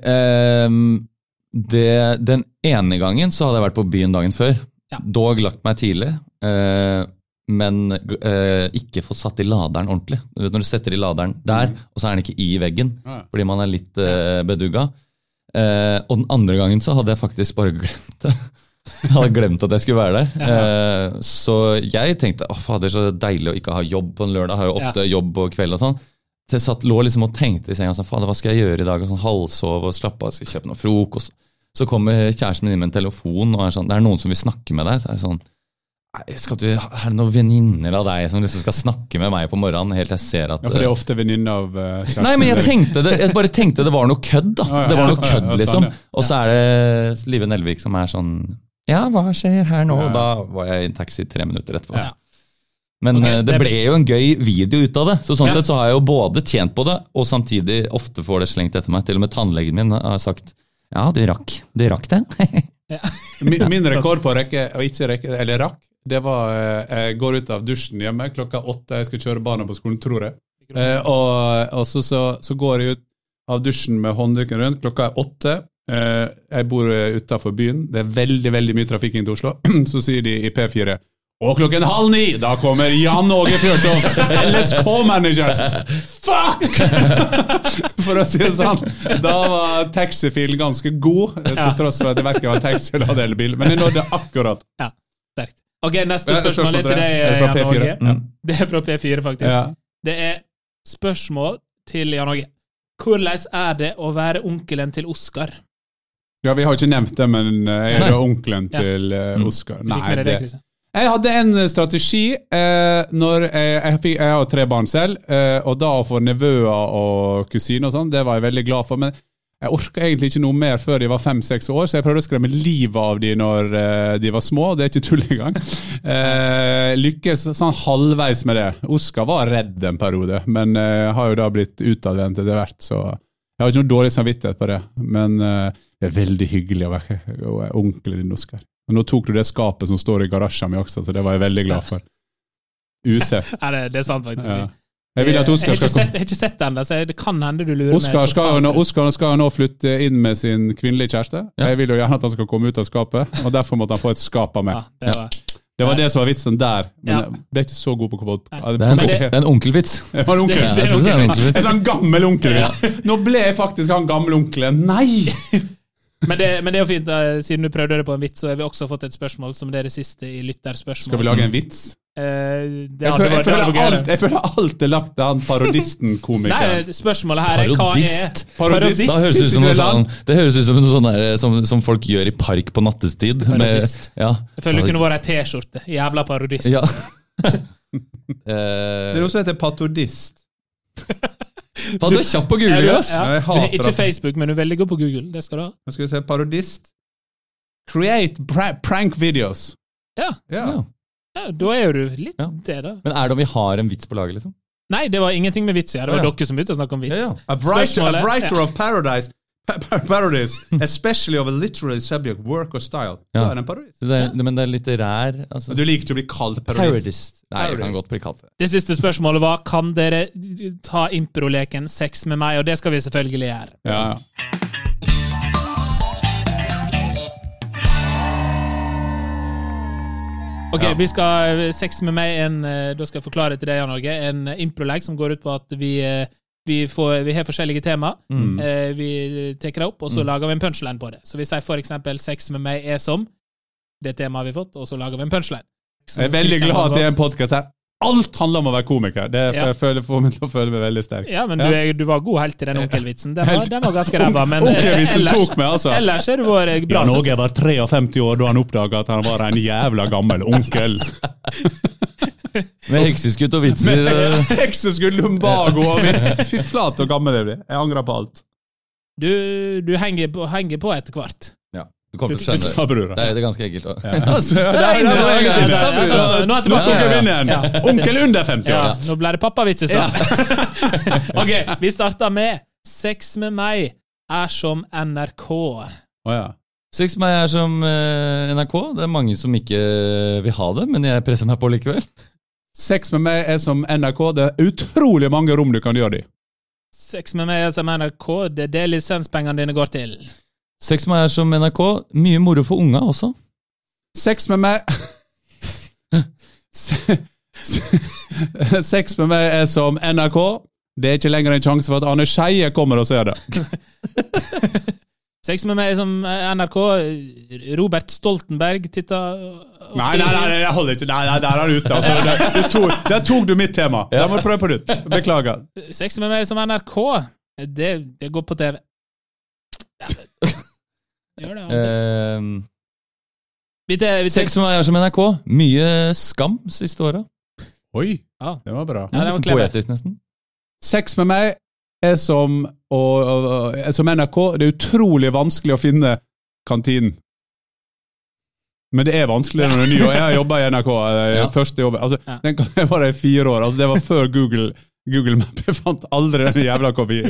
um, det, Den ene gangen så hadde jeg vært på byen dagen før. Ja. Dog lagt meg tidlig. eh, men eh, ikke fått satt i laderen ordentlig. Når du setter i laderen der, og så er den ikke i veggen Ja. fordi man er litt eh, bedugga. Eh, og den andre gangen så hadde jeg faktisk bare glemt det. Jeg hadde glemt at jeg skulle være der. Ja. så jeg tenkte å fader, så deilig å ikke ha jobb på en lørdag. Jeg har jo ofte jobb på kveld og sånn. Så jeg satt, lå liksom og tenkte i senga sånn, fader, hva skal jeg gjøre i dag? Og sånn Halvsove og slappe av, skal kjøpe noe frokost. Så kommer kjæresten min inn med en telefon og er sånn, det er noen som vil snakke med deg. Så er jeg sånn, «Nei, skal du, er det noen venninner av deg som liksom skal snakke med meg på morgenen? Helt jeg ser at Ja, for det er ofte venninne av uh, kjæresten. Nei, men jeg tenkte det, jeg bare tenkte det var noe kødd, da. Ah, ja, det var ja, noe kødd, ja, sånn, liksom. ja. Og så er det Live Nelvik som er sånn Ja, hva skjer her nå? Ja, ja. Og da var jeg i en taxi tre minutter etterpå. Ja. Men Ok, eh, det ble jo en gøy video ut av det. Så sånn Ja. sett så har jeg jo både tjent på det, og samtidig ofte får det slengt etter meg. Til og med tannlegen min har sagt ja, du rakk. Du rakk det. Min, min rekord på å rekke, og ikke rekke, eller rakk, det var eh, Jeg går ut av dusjen hjemme klokka åtte. Jeg skal kjøre barna på skolen, tror jeg. Eh, og og så, så, så går jeg ut av dusjen med håndduken rundt. Klokka er åtte. Eh, jeg bor utafor byen. Det er veldig veldig mye trafikk inn til Oslo. så sier de i P4 og klokken halv ni, da kommer Jan Åge Fjørtoft, LSK-manager! Fuck! For å si det sånn. Da var taxifilen ganske god, til tross for at det verken var taxi eller hadde elbil. Men jeg nådde akkurat. Ja, Sterkt. Ok, neste spørsmål er til deg. Er fra Jan P4? Åge. Mm. Det er fra P4, faktisk. Ja. Det er spørsmål til Jan Åge. Hvordan er det å være onkelen til Oskar? Ja, Vi har ikke nevnt det, men eh, jeg er onkelen til eh, Mm. Oskar. Deg det, Jeg hadde en strategi eh, når jeg, jeg, fikk, jeg har tre barn selv, eh, og da å få nevøer og kusiner og sånn, det var jeg veldig glad for. Men jeg orka egentlig ikke noe mer før de var fem-seks år, så jeg prøvde å skremme livet av de når eh, de var små. Det er ikke tull engang. Eh, lykkes sånn halvveis med det. Oskar var redd en periode, men eh, har jo da blitt utadvendt etter hvert, så jeg har ikke noe dårlig samvittighet på det. Men eh, det er veldig hyggelig å være, onkelen din, Oskar. Og nå tok du det skapet som står i garasjen min også, så det var jeg veldig glad for. Usett. Det, det er sant, faktisk. Ja. Jeg vil at jeg, Oskar har sett, jeg har ikke sett den, da, så det kan hende du lurer Oscar meg skal, nå. Oskar skal jo nå flytte inn med sin kvinnelige kjæreste. Ja. Jeg vil jo gjerne at han skal komme ut av skapet, og derfor måtte han få et skap av meg. Ja, det var, Det var det som var vitsen der, men Ja. jeg ble ikke så god på kobolt. Det er en, onkelvits. Det var en onkelvits. En sånn gammel onkelvits. Nå ble jeg faktisk han gamle onkelen. Nei! men, det, men det er jo fint, da. siden du prøvde det på en vits, så har vi også fått et spørsmål som det er det siste i lytterspørsmål. Skal vi lage en vits? Eh, det Jeg føler, jeg det føler, alt, jeg føler alt er lagt til han parodisten-komikeren. Nei, spørsmålet her er hva er Parodist. Parodist. Da høres ut som noe sånn, det høres ut som noe sånn der, som, som folk gjør i park på nattestid. Med, ja. Jeg føler det kunne vært ei T-skjorte. Jævla parodist. Ja. Det er eh, noe som heter patodist. faen, du er kjapp på google, ja. Jeg Du ikke Facebook, men du er veldig god på Google. Det skal du ha. Nå skal vi se, parodist. Create pra prank videos. Ja. Ja. Ja, da er jo du litt Ja. det, da. Men er det om vi har en vits på laget, liksom? Nei, det var ingenting med vits å gjøre. Det var Ja, ja. dere som begynte å snakke om vits. Ja, ja. A writer, Spørsmålet- a writer ja. of paradise pa- pa- parodies, especially of a literary subject, work or style. Ja. Da er det en parodist. Det er, Men det er litterær altså, Men du liker ikke å bli kalt parodist. Parodist. Nei, jeg kan Parodist. godt bli kalt det. Det siste spørsmålet var kan dere ta improleken sex med meg, og det skal vi selvfølgelig gjøre. Ja, Ja. Ok, Ja. vi skal eh, Sex med meg en, eh, Da skal jeg forklare til deg, Jan Norge. En improlegg som går ut på at vi, eh, vi, får, vi har forskjellige tema. Mm. Eh, vi tar det opp, og så lager vi en punchline på det. Så vi sier for eksempel 'Sex med meg er som' det temaet vi har fått, og så lager vi en punchline. Jeg er veldig glad at det er en podkast her. Alt handler om å være komiker. Det Ja. jeg føler, får meg til å føle meg veldig sterk. Ja, men Du, er, du var god helt til den onkelvitsen. Den var, den var ganske ræva, men eh, Onkelvitsen ellers, tok meg, altså. ellers er du vår bra. Jan synes Åge var 53 år da han oppdaga at han var en jævla gammel onkel. Med hekseskudd og vitser. Med Hekseskudd, lumbago og vits. Fy flate så gammel jeg blir. Jeg angrer på alt. Du, du henger, på, henger på etter hvert. Du kommer til å skjønne Sa det. brura. Det er, det er ganske enkelt. Nå er jeg tilbake. Tok jeg igjen. Onkel under 50 Ja. Nå ble det pappavits i stad. ok, vi starter med 'Sex med meg er som NRK'. Oh, ja. Sex med meg er som eh, NRK. Det er mange som ikke vil ha det, men jeg presser meg på likevel. Sex med meg er som NRK. Det er utrolig mange rom du kan gjøre det i. Sex med meg er som NRK, det er det lisenspengene dine går til. Sex med meg er som NRK. Mye moro for unga også. Sex med meg Se- se- Sex med meg er som NRK. Det er ikke lenger en sjanse for at Arne Skeie kommer og ser det. Sex med meg er som eh, NRK, Robert Stoltenberg titta Nei, nei, nei, nei, jeg holder ikke. Nei, nei, der er han ute. Altså, der, du tok, der tok du mitt tema. Da må du prøve på nytt. Beklager. Sex med meg er som NRK, det, det går på TV. Ja, det- Gjør det alltid. Eh, Vi tar, vi sex med meg er som NRK. Mye skam siste åra. Oi, Ja. det var bra. Ja, det var sånn poetisk, nesten. Sex med meg er som, og, og, og, er som NRK. Det er utrolig vanskelig å finne kantinen. Men det er vanskelig når du er ny. og Jeg har jobba i NRK. eh, Ja. Første jobb. Altså, Ja. den, var jeg i fire år. Altså, det var før Google. Google Map. Jeg fant aldri den jævla kopi-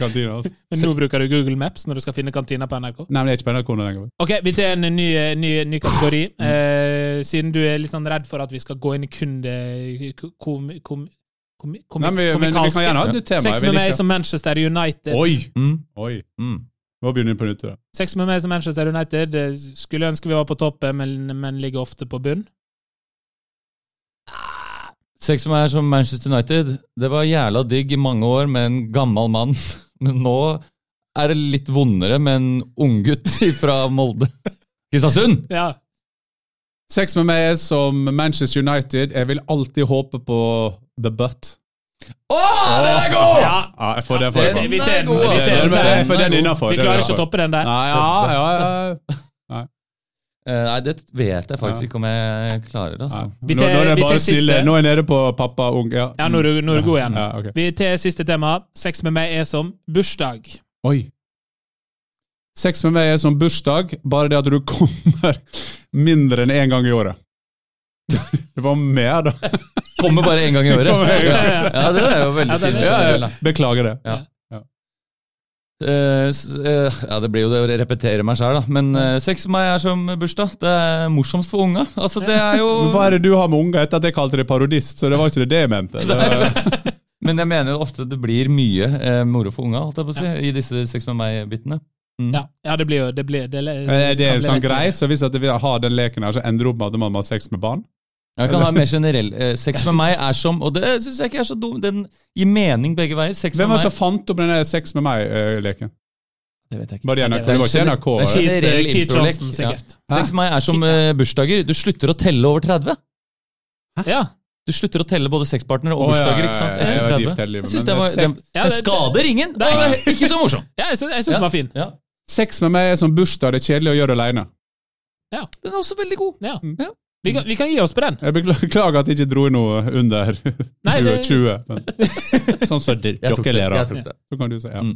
kantina. Altså. Men nå bruker du Google Maps når du skal finne kantina på NRK. Nei, men det er ikke på NRK nå lenger. Ok, Vi tar en ny, ny, ny kategori. Mm. Eh, siden du er litt sånn redd for at vi skal gå inn i kunde... kom, kom, kom, kom, Nei, men, vi, men vi kan gjerne ha et nytt tema. Sex med meg som Manchester United. Oi! Mm. Oi. Mm. begynner vi på nytt. Da. Sex med meg som Manchester United. eh, Skulle ønske vi var på toppen, men, men ligger ofte på bunn. Sex med meg er som Manchester United. Det var jævla digg i mange år med en gammel mann. Men nå er det litt vondere med en unggutt fra Molde. Kristiansund! Ja. Sex med meg er som Manchester United. Jeg vil alltid håpe på the butt. Å, den er god! ja. Ja, jeg får Vi den. Er den god. innenfor. Vi klarer ikke å toppe den der. Nei, ja, ja, ja. Eh, nei, det vet jeg faktisk Ja. ikke om jeg klarer. altså. Vi Nå, nå er det bare å stille. Nå er jeg nede på pappa ung. Ja, Ja, nå er du, nå er du god igjen. Ja, okay. Vi til siste tema. Sex med meg er som bursdag. Oi. Sex med meg er som bursdag, bare det at du kommer mindre enn én gang i året. Det var mer, da. Kommer bare én gang i året. En gang. Ja, det er jo veldig fint. er-. Beklager det. Ja. Eh, s- eh, ja, det blir jo det å repetere meg sjøl, da. Men uh, sex med meg er som bursdag. Det er morsomst for unga. Altså, det er jo Hva er det du har med unger etter at jeg kalte det parodist? Så det var ikke det jeg mente. Det var, Men jeg mener jo ofte det blir mye uh, moro for unga, holdt jeg på å si, i disse sex med meg-bitene. Mm. Ja, ja, det blir jo det blir, det, er det kan en sånn grei, så hvis at vi har den leken her, så ender det opp med at man må ha sex med barn? Jeg kan ha mer generell. Eh, sex med meg er som Og det syns jeg ikke er så dum. Den gir mening begge veier. Sex Hvem med var det meg som fant opp denne sex med meg-leken? Det vet jeg ikke. Var det NRK? Det Det var ikke NRK? det? er Generell Keith improlek, Johnson, ja. sikkert. Sex med meg er som eh, bursdager. Du slutter å telle over 30. Ja. Du slutter å telle både sexpartnere og bursdager. ikke sant? ja, ja, jeg Etter var 30. gift hele livet, Jeg synes men det var sex- Ja, den det- skader ingen. Det er ikke så morsom. ja, jeg syns, jeg syns den var fin. Ja. Sex med meg er som bursdag, det er kjedelig å gjøre alene. Den er også veldig god. Ja. Vi, kan, vi kan gi oss på den. Jeg beklager at jeg ikke dro noe under 20. Nei, det- 20 men. Sånn som tok dere det. ler av. Så kan du si ja. Mm.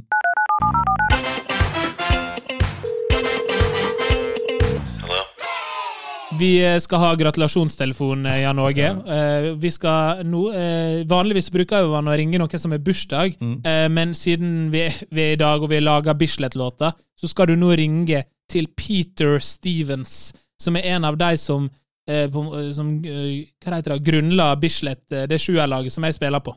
Vi skal ha gratulasjonstelefon, eh, Jan Åge. Eh, Vi skal nå eh, Vanligvis bruker man å ringe noen som har bursdag, Mm. eh, men siden vi, vi er i dag og vi lager Bislett-låter, så skal du nå ringe til Peter Stevens, som er en av de som, eh, på, som eh, Hva heter det? Grunnla Bislett, eh, det sjuerlaget som jeg spiller på.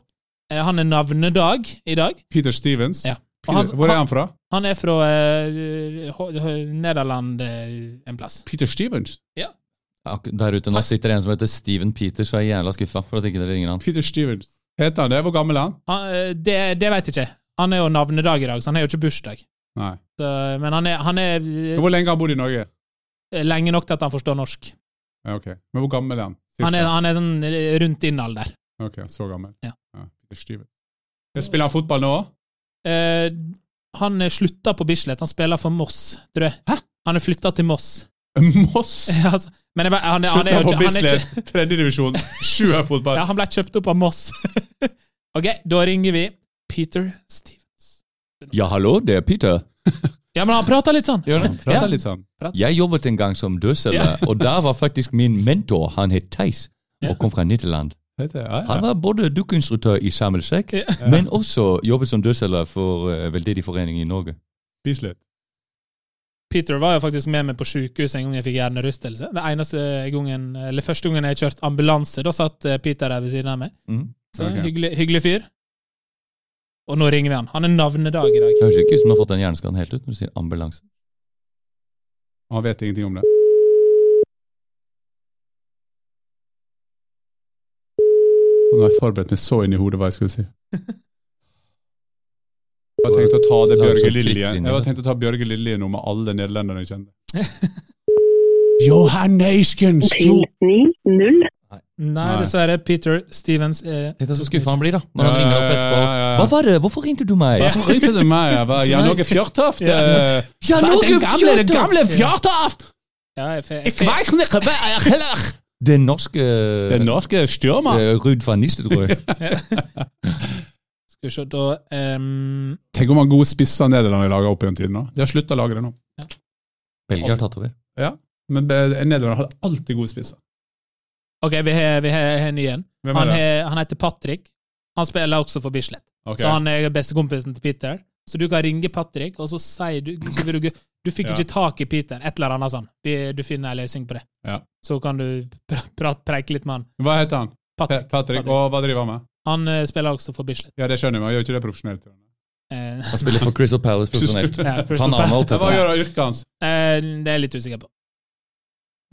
Eh, Han er navnedag i dag. Peter Stevens. Ja. Peter, han- hvor er han fra? Han er fra eh, Ho- Nederland uh, en plass. Peter Stevens? Ja. Der ute nå sitter en som heter Steven Peters Så er jævla skuffa for at ikke dere ringer han. Peter Stevens. Heter han det? Hvor gammel er han? Han, eh, det, det vet jeg ikke. Han er jo navnedag i dag, så han er jo ikke bursdag. Nei. Så, men han er, han er eh, Hvor lenge har han bodd i Norge? lenge nok til at han forstår norsk. Ja, ok. Men hvor gammel er han? Han er, han er sånn rundt din alder. Ok, så gammel. Ja. Peter Stevens. Spiller han fotball nå òg? Eh, han slutta på Bislett. Han spiller for Moss, tror jeg. Hæ? Han er flytta til Moss. Moss! Ja, altså, men jeg, han, han er jo på ikke, han ikke Bislett, tredjedivisjon, sjuerfotball. ja, Han ble kjøpt opp av Moss. ok, da ringer vi Peter Stevens. Ja, hallo, det er Peter. Ja, men han prater litt sånn. Ja, han Ja. Prater litt sånn. Jeg jobbet en gang som dørselger, og der var faktisk min mentor, han het Theis, og kom fra Nederland. Han var både dukkinstruktør i Sammelsekk, Ja. men også jobbet som dørselger for uh, Veldedig forening i Norge. Bislett. Peter var jo faktisk med meg på sykehus en gang jeg fikk hjernerystelse. Det eneste gangen, eller første gangen jeg kjørte ambulanse, da satt eh, Peter der ved siden av meg. Mm. Så okay. hyggelig, hyggelig fyr. Og nå ringer vi han. Han er navnedag i dag. Det høres ikke ut som du har fått den hjerneskaden helt ut når du sier ambulanse. Han vet ingenting om det. Nå har jeg forberedt meg så inn i hodet hva jeg skulle si. Jeg har tenkt å ta det Bjørge Lilje Jeg har tenkt å ta Bjørge Lilje nå med alle nederlenderne jeg kjenner. Johan Neiskens! Til 9-0. Nei, Nei. dessverre. Peter Stevens er Tenk så skuffa han blir da, når han ringer opp etterpå. Hva var det? Hvorfor ringte du meg? Hvorfor ringte du meg? Jeg var Jan Åge Fjørtoft. Ja. eh, Jan Åge Den gamle, den Fjørtoft! gamle Fjørtoft! ja, jeg, vet ikke hva jeg heller. Den norske Den norske styrmer. eh, Ruud van Nistelrooy. Skal vi se, da um... Tenk om han gode spisser Nederland lager opp igjen tiden nå. De har slutta å lage det nå. Belgia har tatt over. Men eh, Nederland hadde alltid gode spisser. Ok, vi har, vi har har en ny en. Han, han heter Patrick. Han spiller også for Bislett. Okay. Så han er bestekompisen til Peter. Så du kan ringe Patrick, og så sier du så vil du, du fikk Ja. ikke tak i Peter. Et eller annet sånn. Du finner en løsning på det. Ja. Så kan du pr prat, preike litt med han. Hva heter han? Patrick. Patrick. Patrick. Og hva driver han med? Han eh, spiller også for Bislett. Ja, det skjønner jeg, men han gjør ikke det profesjonelt. Eh, Han spiller for Crystal Palace profesjonelt. ja, Crystal Palace. Hva gjør yrket hans? Eh, det er jeg litt usikker på.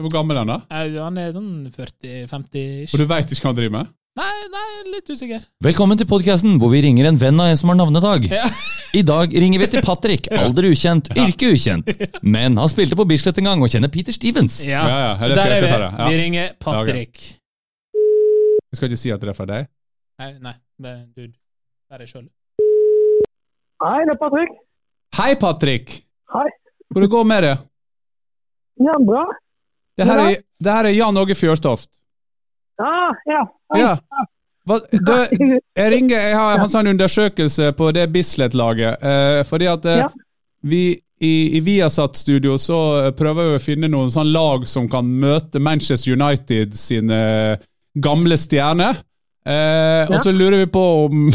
Hvor gammel er han da? Eh, han er sånn 40-50 Og du veit ikke hva han driver med? Nei, nei, litt usikker. Velkommen til podkasten hvor vi ringer en venn av en som har navnedag. Ja. I dag ringer vi til Patrick. Alder ukjent, yrke ukjent. Men han spilte på Bislett en gang og kjenner Peter Stevens. Ja, Ja, ja, det skal der jeg er vi. ikke ta det. Ja. Vi ringer Patrick. Jeg skal ikke si at det er fra deg. Nei, nei, bare du Vær deg sjøl. Hei, det er Patrick. Hei, Patrick! Hei. Hvor det går med det? Ja, bra. Det her er, det her er Jan Åge Fjørtoft. Ja, ja. Ja. Hva, jeg ringer, jeg har en sånn undersøkelse på det Bislett-laget. Eh, fordi at eh, Ja. vi i, i Viasat-studio så eh, prøver vi å finne noen sånn lag som kan møte Manchester United sine gamle stjerner. Eh, Og så lurer vi på om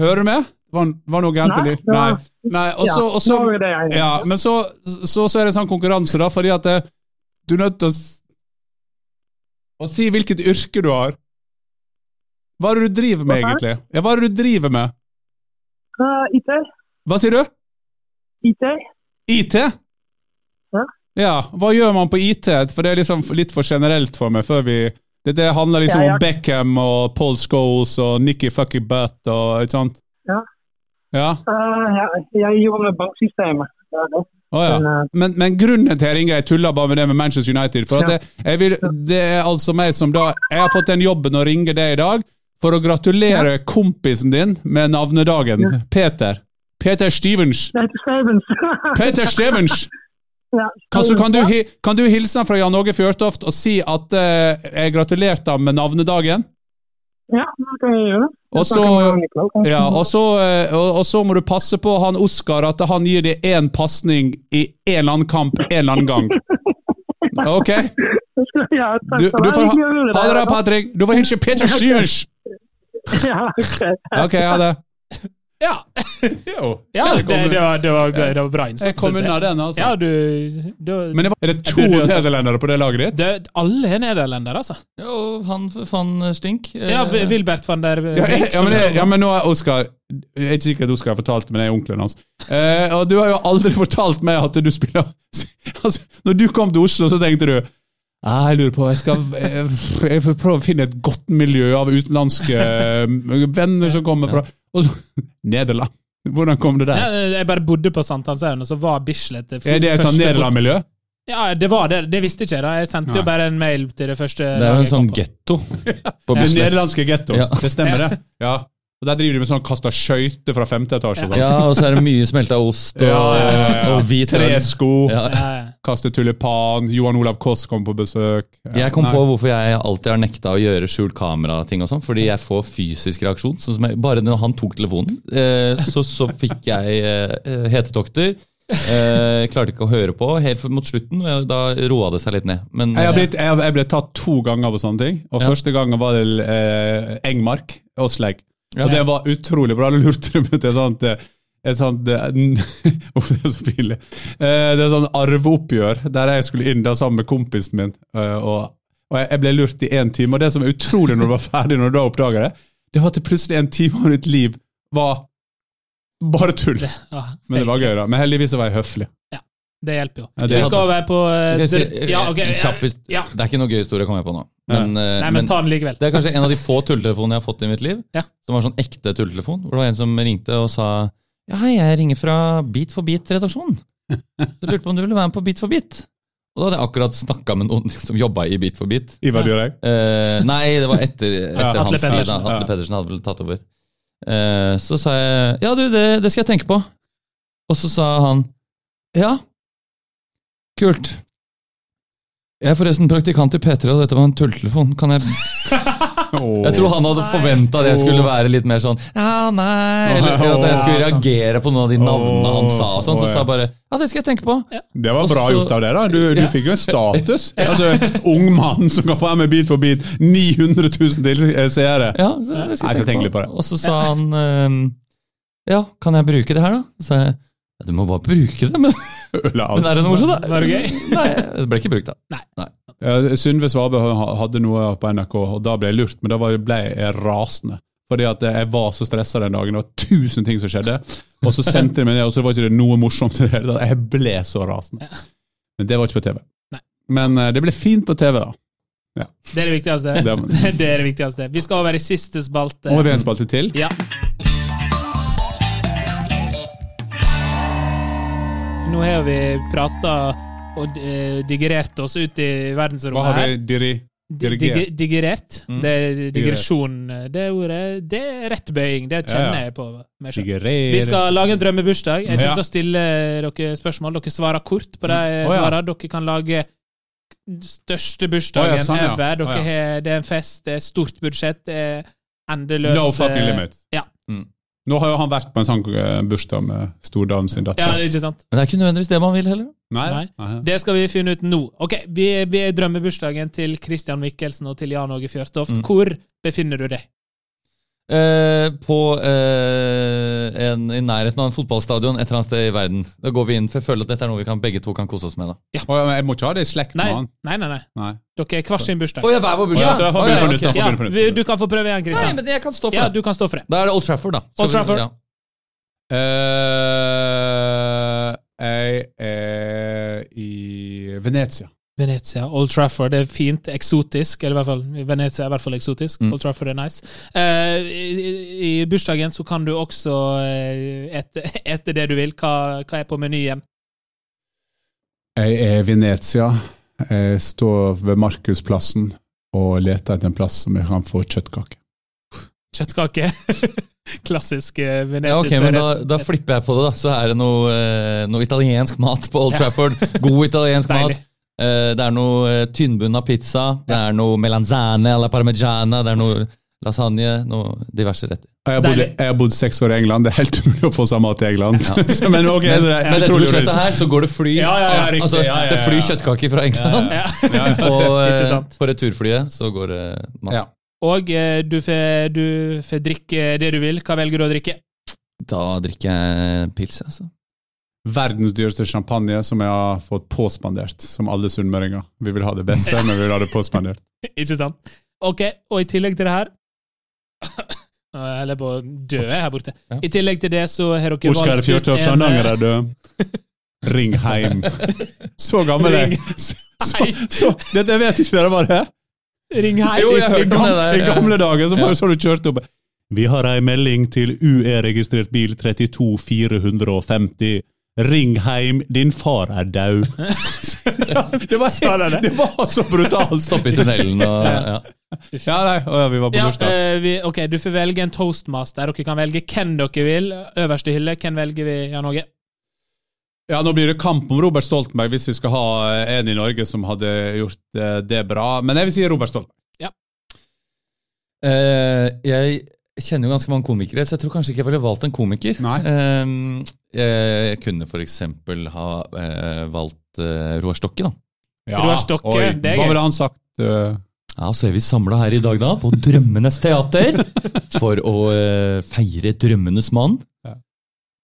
Hører du med? Var, var noe gærent Nei, med det Nei. Nei. Og Ja, så, og så, er det ja, men så, så, så er det sånn konkurranse, da, fordi at det, du er nødt til å, å si hvilket yrke du har. Hva er det du driver med, egentlig? Ja, hva er det du driver med? Eh, IT. Hva sier du? IT. IT? Ja. Ja, hva gjør man på IT? For det er liksom litt for generelt for meg før vi Dette handler liksom Ja, ja. om Beckham og Paul Scholes og Nikki Fucky Butt og ikke sant? Ja. Ja? Eh, ja, jeg jobber med banksystemet. Det er det. Å ja. Men, eh, Men, men grunnen til jeg ringer, jeg tuller bare med det med Manchester United. For at Ja. jeg, jeg vil, det er altså meg som da Jeg har fått den jobben å ringe deg i dag for å gratulere kompisen din med navnedagen. Ja. Peter. Peter Stevens. det Stevens. Peter Stevens! ja, Kan, du, ja. kan du hilse fra Jan Åge Fjørtoft og si at uh, jeg gratulerte ham med navnedagen? Ja, det kan jeg gjøre. Og så, ja, og, eh, og, så må du passe på han Oskar, at han gir deg én pasning i en eller annen kamp en eller annen gang. Ok? Du, du får ha, ha det, da, Patrick. Du får hilse Peter ok. Ok, ha det. Ja, Jo. ja det, det, var, det, var, det var bra innsats. Jeg kom unna den, altså. Ja, du, du Men det var, er det to nederlendere på det laget ditt? det, Alle er nederlendere, altså. Ja, og han van Stink. eh, Ja, Wilbert van der Ja, ja, men, ja, men nå er Oskar Jeg er ikke sikker at Oskar har fortalt det, men jeg er onkelen hans. Eh, og du har jo aldri fortalt meg at du spiller altså, Når du kom til Oslo, så tenkte du «Ah, jeg lurer på, jeg skal jeg, jeg prøve å finne et godt miljø av utenlandske eh, venner som kommer fra og så, Nederland. Hvordan kom det der? Ja, jeg bare bodde på Sankthanshaugen, og så var Bislett det Er det et sånt Nederland-miljø? Ja, det var det. Det visste ikke jeg. da. Jeg sendte jo bare en mail til det første Det er jo en sånn getto Bislett. nederlandske getto. Ja. Det stemmer, det. Ja. Og Der driver de med sånn kasta skøyter fra femte etasje. sånn. Ja, og så er det mye smelta ost og, Ja, ja, ja, ja. og hvit. Tresko. Ja. Ja, ja. Kaste tulipan. Johan Olav Koss kom på besøk. Ja, Jeg kom nei. på hvorfor jeg alltid har nekta å gjøre skjult kamera-ting. og sånn, Fordi jeg får fysisk reaksjon. Sånn som jeg, bare når han tok telefonen, eh, så, så fikk jeg eh, hetetokter. Eh, klarte ikke å høre på helt mot slutten, og da roa det seg litt ned. Men Jeg, har eh, blitt, jeg, jeg ble tatt to ganger på sånne ting. Og Ja. Første gangen var det eh, Engmark og Sleik. Ja. Og det var utrolig bra. Da lurte de meg til et sånt eh, et sånt Uff, det er så pinlig. Eh, det er sånn arveoppgjør der jeg skulle inn da sammen med kompisen min. eh, og, og jeg, jeg ble lurt i én time. Og det som er utrolig når du var ferdig, når du da oppdaga det, det var at det plutselig en time av ditt liv var bare tull. Ja, Men det var gøy, da. Men heldigvis var jeg høflig. Ja, Det hjelper jo. Ja, det Vi skal være på uh, si, Ja, okay, Ja. Det er ikke noe gøy historie jeg komme på nå. Men, ja. Nei, men ta den likevel. det er kanskje en av de få tulletelefonene jeg har fått i mitt liv. Ja. Som var sånn ekte tulletelefon. Hvor det var en som ringte og sa Ja, hei, jeg ringer fra Beat for beat-redaksjonen. Så lurte på om du ville være med på Beat for beat. Og da hadde jeg akkurat snakka med noen som jobba i Beat for beat. Ivar Dyrhaug. Eh, nei, det var etter, etter ja, hans tid. Atle Pedersen hadde vel tatt over. Eh, så sa jeg ja, du, det, det skal jeg tenke på. Og så sa han ja, kult. Jeg er forresten praktikant i P3, og dette var en tulltelefon. Kan jeg Jeg tror han hadde forventa jeg skulle være litt mer sånn Ja, nei Eller at jeg skulle reagere på noen av de navnene han sa. og sånn, Så sa jeg bare Ja, det skal jeg tenke på. Det var bra gjort av deg, da. Du, du Ja. fikk jo en status. Altså, Ung mann som kan få være med Beat for beat. 900 000 til eh, seere. Ja, så det skal jeg tenke litt på det. Og så sa han ehm, Ja, kan jeg bruke det her, da? Så sa jeg ja, du må bare bruke det, men, men er det noe morsomt, da? Var det gøy? Nei, det ble ikke brukt, da. Ja, Synnøve Svabø hadde noe på NRK, og da ble jeg lurt, men da ble jeg rasende. Fordi at jeg var så stressa den dagen. Det var tusen ting som skjedde. Og så sendte de meg det, og så var ikke det noe morsomt i det hele tatt. Jeg ble så rasende. Men det var ikke på TV. Nei. Men eh, det ble fint på TV, da. Det er det viktigste. Det- er det viktigste. Vi skal over i siste spalte. Vi har en spalte til. Ja. Nå har vi prata og eh, digerert oss ut i Hva verdensrommet har her. vi? Diri? Di- dirigert? Digerert. Mm. Det er digresjon. Det ordet Det er rett bøying. Det kjenner Ja, ja. jeg på. Vi skal lage en drømmebursdag. Jeg kommer til å stille dere spørsmål. Dere svarer kort på de oh, ja. svarene. Dere kan lage største bursdagen oh, ja, sånn, ja. ever. Å, ja. har, det er en fest, det er stort budsjett, det er endeløs No fucking eh, limit. ja. Mm. Nå har jo han vært på en sånn eh, bursdag med Stordalen sin datter. Ja, ikke sant? Men det er ikke nødvendigvis det man vil heller. Nei? Nei. Det skal vi finne ut nå. Ok, Vi, vi drømmer bursdagen til Christian Mikkelsen og til Jan Åge Fjørtoft. Mm. Hvor befinner du deg? Eh, på uh, en, i nærheten av en fotballstadion et eller annet sted i verden. Da går vi inn, for jeg føler at dette er noe vi kan, begge to kan kose oss med. da. Ja, men jeg må ikke ha det i slekt med han. nei, nei. nei. Nei. Dere er hver sin bursdag. Oh, ja, hver vår ja, vi Å, ja, Ja, vi nytt. vi, du kan få prøve igjen, Nei, men jeg kan stå for Ja, det. du kan stå for det. Da er det Old Trafford, da. Skal Old vi- Trafford. Ja. uh, jeg er i Venezia. Venezia. Old Trafford det er fint. Eksotisk. Eller i hvert fall, Venezia er i hvert fall eksotisk. Mm. Old Trafford er nice. Uh, i, I bursdagen så kan du også eh, ete, ete det du vil. Hva, hva er på menyen? Jeg er i Venezia. Jeg står ved Markusplassen og leter etter en plass som jeg kan få kjøttkake. Kjøttkake. Klassisk eh, Ja, okay, ok, men da, da flipper jeg på det. da Så er det noe, noe italiensk mat på Old Ja. Trafford. God italiensk mat. Eh, Det er noe eh, tynnbunna pizza, det er noe melanzane alla parmigiana, det er noe lasagne, noe diverse retter. Jeg har, bodd, seks år i England. Det er helt umulig å få seg mat i England. Ja. men ok, Men, så det er men dette utrolig budsjettet her, så går det fly. Ja, ja, ja, riktig. altså, Ja, ja, Det flyr kjøttkaker fra England, Ja. og eh, på returflyet så går det mat. Ja. Og du får du får drikke det du vil. Hva velger du å drikke? Da drikker jeg pils, altså. Verdens dyreste champagne som jeg har fått påspandert, som alle sunnmøringer. Vi vil ha det beste, men vi vil ha det påspandert. Ikke sant? Ok, og i tillegg til det her er Jeg holder på å dø her borte. I tillegg til det så har dere Oskar valgt Oskar Fjørtoft en, Sandanger eh, er død. Ring heim. Så gammel er jeg. Så, så, så, dette vet ikke hva bare det? Ring heim. Jo, jeg hørte I, gamle, det der, I gamle dager så Ja. så sånn du kjørte opp. Vi har ei melding til UE-registrert bil 32450. Ring heim, din far er død. det, var, det? det var så brutalt. Stopp i tunnelen og ja. Ja, nei, å, vi var på Ja, bursdag. eh, vi, ok, Du får velge en toastmaster. Dere kan velge hvem dere vil. Øverste hylle. Hvem velger vi, Jan Åge? Ja, Nå blir det kamp om Robert Stoltenberg hvis vi skal ha en i Norge som hadde gjort eh, det bra. Men jeg vil si Robert Stoltenberg. Eh, jeg kjenner jo ganske mange komikere, så jeg tror kanskje ikke jeg ville valgt en komiker. Nei. Eh, jeg kunne for eksempel ha eh, valgt eh, Roar Stokke, da. Roar Stokke, oi, det er Hva ville han sagt? Uh... Ja, så er vi samla her i dag da, på Drømmenes teater, for å eh, feire drømmenes mann. Ja.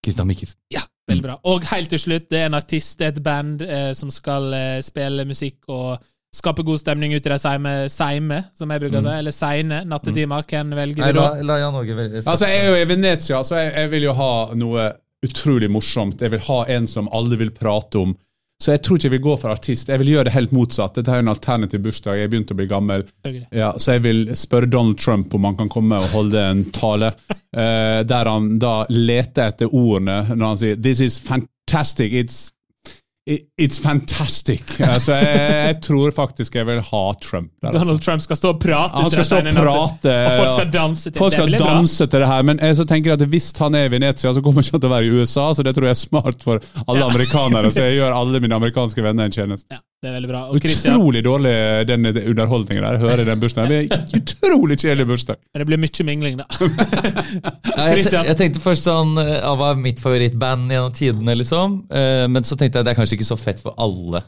Mikkelsen. Ja, Veldig bra. Og helt til slutt, det er en artist, det er et band eh, som skal eh, spille musikk og skape god stemning ut i de seime, seime som jeg bruker å si, eller seine nattetimer. Hvem velger du da? la jeg Åge velge. Altså, Jeg er jo i Venezia, så jeg, jeg vil jo ha noe utrolig morsomt. Jeg vil ha en som alle vil prate om. Så jeg tror ikke jeg vil gå for artist. Jeg vil gjøre det helt motsatt. Dette er jo en alternativ bursdag. Jeg er begynt å bli gammel. Ja, så jeg vil spørre Donald Trump om han kan komme og holde en tale eh, der han da leter etter ordene når han sier 'This is fantastic'. It's, it, it's fantastic. Altså, jeg, jeg tror faktisk jeg vil ha Trump der. Altså. Donald Trump skal stå og prate. Han skal stå og prate. Og folk skal danse til Folk det. skal det, danse til det her, men jeg så tenker at hvis han er i Venezia, så kommer han ikke til å være i USA, så det tror jeg er smart for alle Ja. amerikanere. Så jeg gjør alle mine amerikanske venner en tjeneste. Ja, det er veldig bra. Og Utrolig dårlig den underholdningen der. Hører i den bursdagen. Det blir utrolig kjedelig bursdag. men det blir mye mingling, da. Nei, jeg, Christian. jeg tenkte først sånn eh, Hva er mitt favorittband gjennom tidene, liksom? Eh, men så tenkte jeg det er kanskje ikke så fett for alle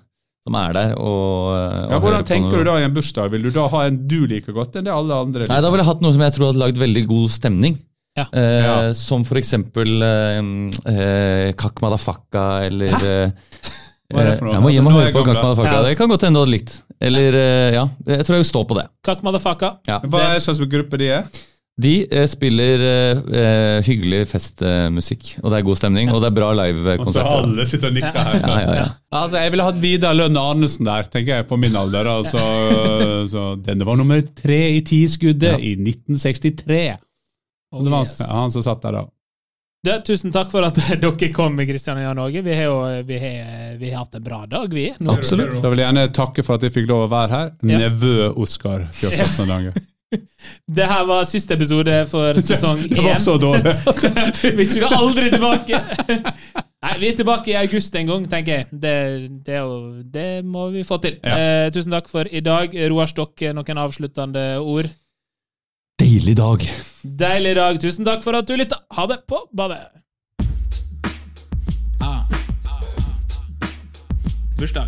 som er der. Og, og Ja, hvordan tenker du da? i en bursdag? Vil du da ha en du liker godt enn det alle andre Nei, Da ville jeg hatt noe som jeg tror hadde lagd veldig god stemning. Ja. Eh, Ja. Som for eksempel eh, eh, Kakk Madafakka eller Hæ? Hva er det for noe? Jeg må gi hjem og høre på Kak gammel. Madafakka. Ja. Det kan godt hende du hadde likt. Eller, eh, ja, jeg tror jeg vil stå på det. Kak. Ja. Hva er slags gruppe de er? De eh, spiller eh, eh, hyggelig festmusikk, og det er god stemning, og det er bra Og så livekonserter. alle sitter og nikker her. Ja, ja, ja. Altså, Jeg ville hatt Vidar Lønne Arnesen der, tenker jeg, på min alder. Altså, så Denne var nummer tre i tiskuddet i 1963. Oh, det var yes. han, som satt der da. Du, tusen takk for at dere kom, Kristian og Jan Åge. Vi har jo vi har, vi har hatt en bra dag, vi. Absolutt. Absolutt. vil jeg vil gjerne takke for at jeg fikk lov å være her. Ja. Nevø Oskar Fjørtoft Sandanger. Det her var siste episode for sesong Det var så dårlig. vi skal aldri tilbake! Nei, Vi er tilbake i august en gang, tenker jeg. Det, det, det må vi få til. Ja. Eh, tusen takk for i dag. Roar Stokke, noen avsluttende ord? Deilig dag. Deilig dag. Tusen takk for at du lytta. Ha det på badet. Bursdag.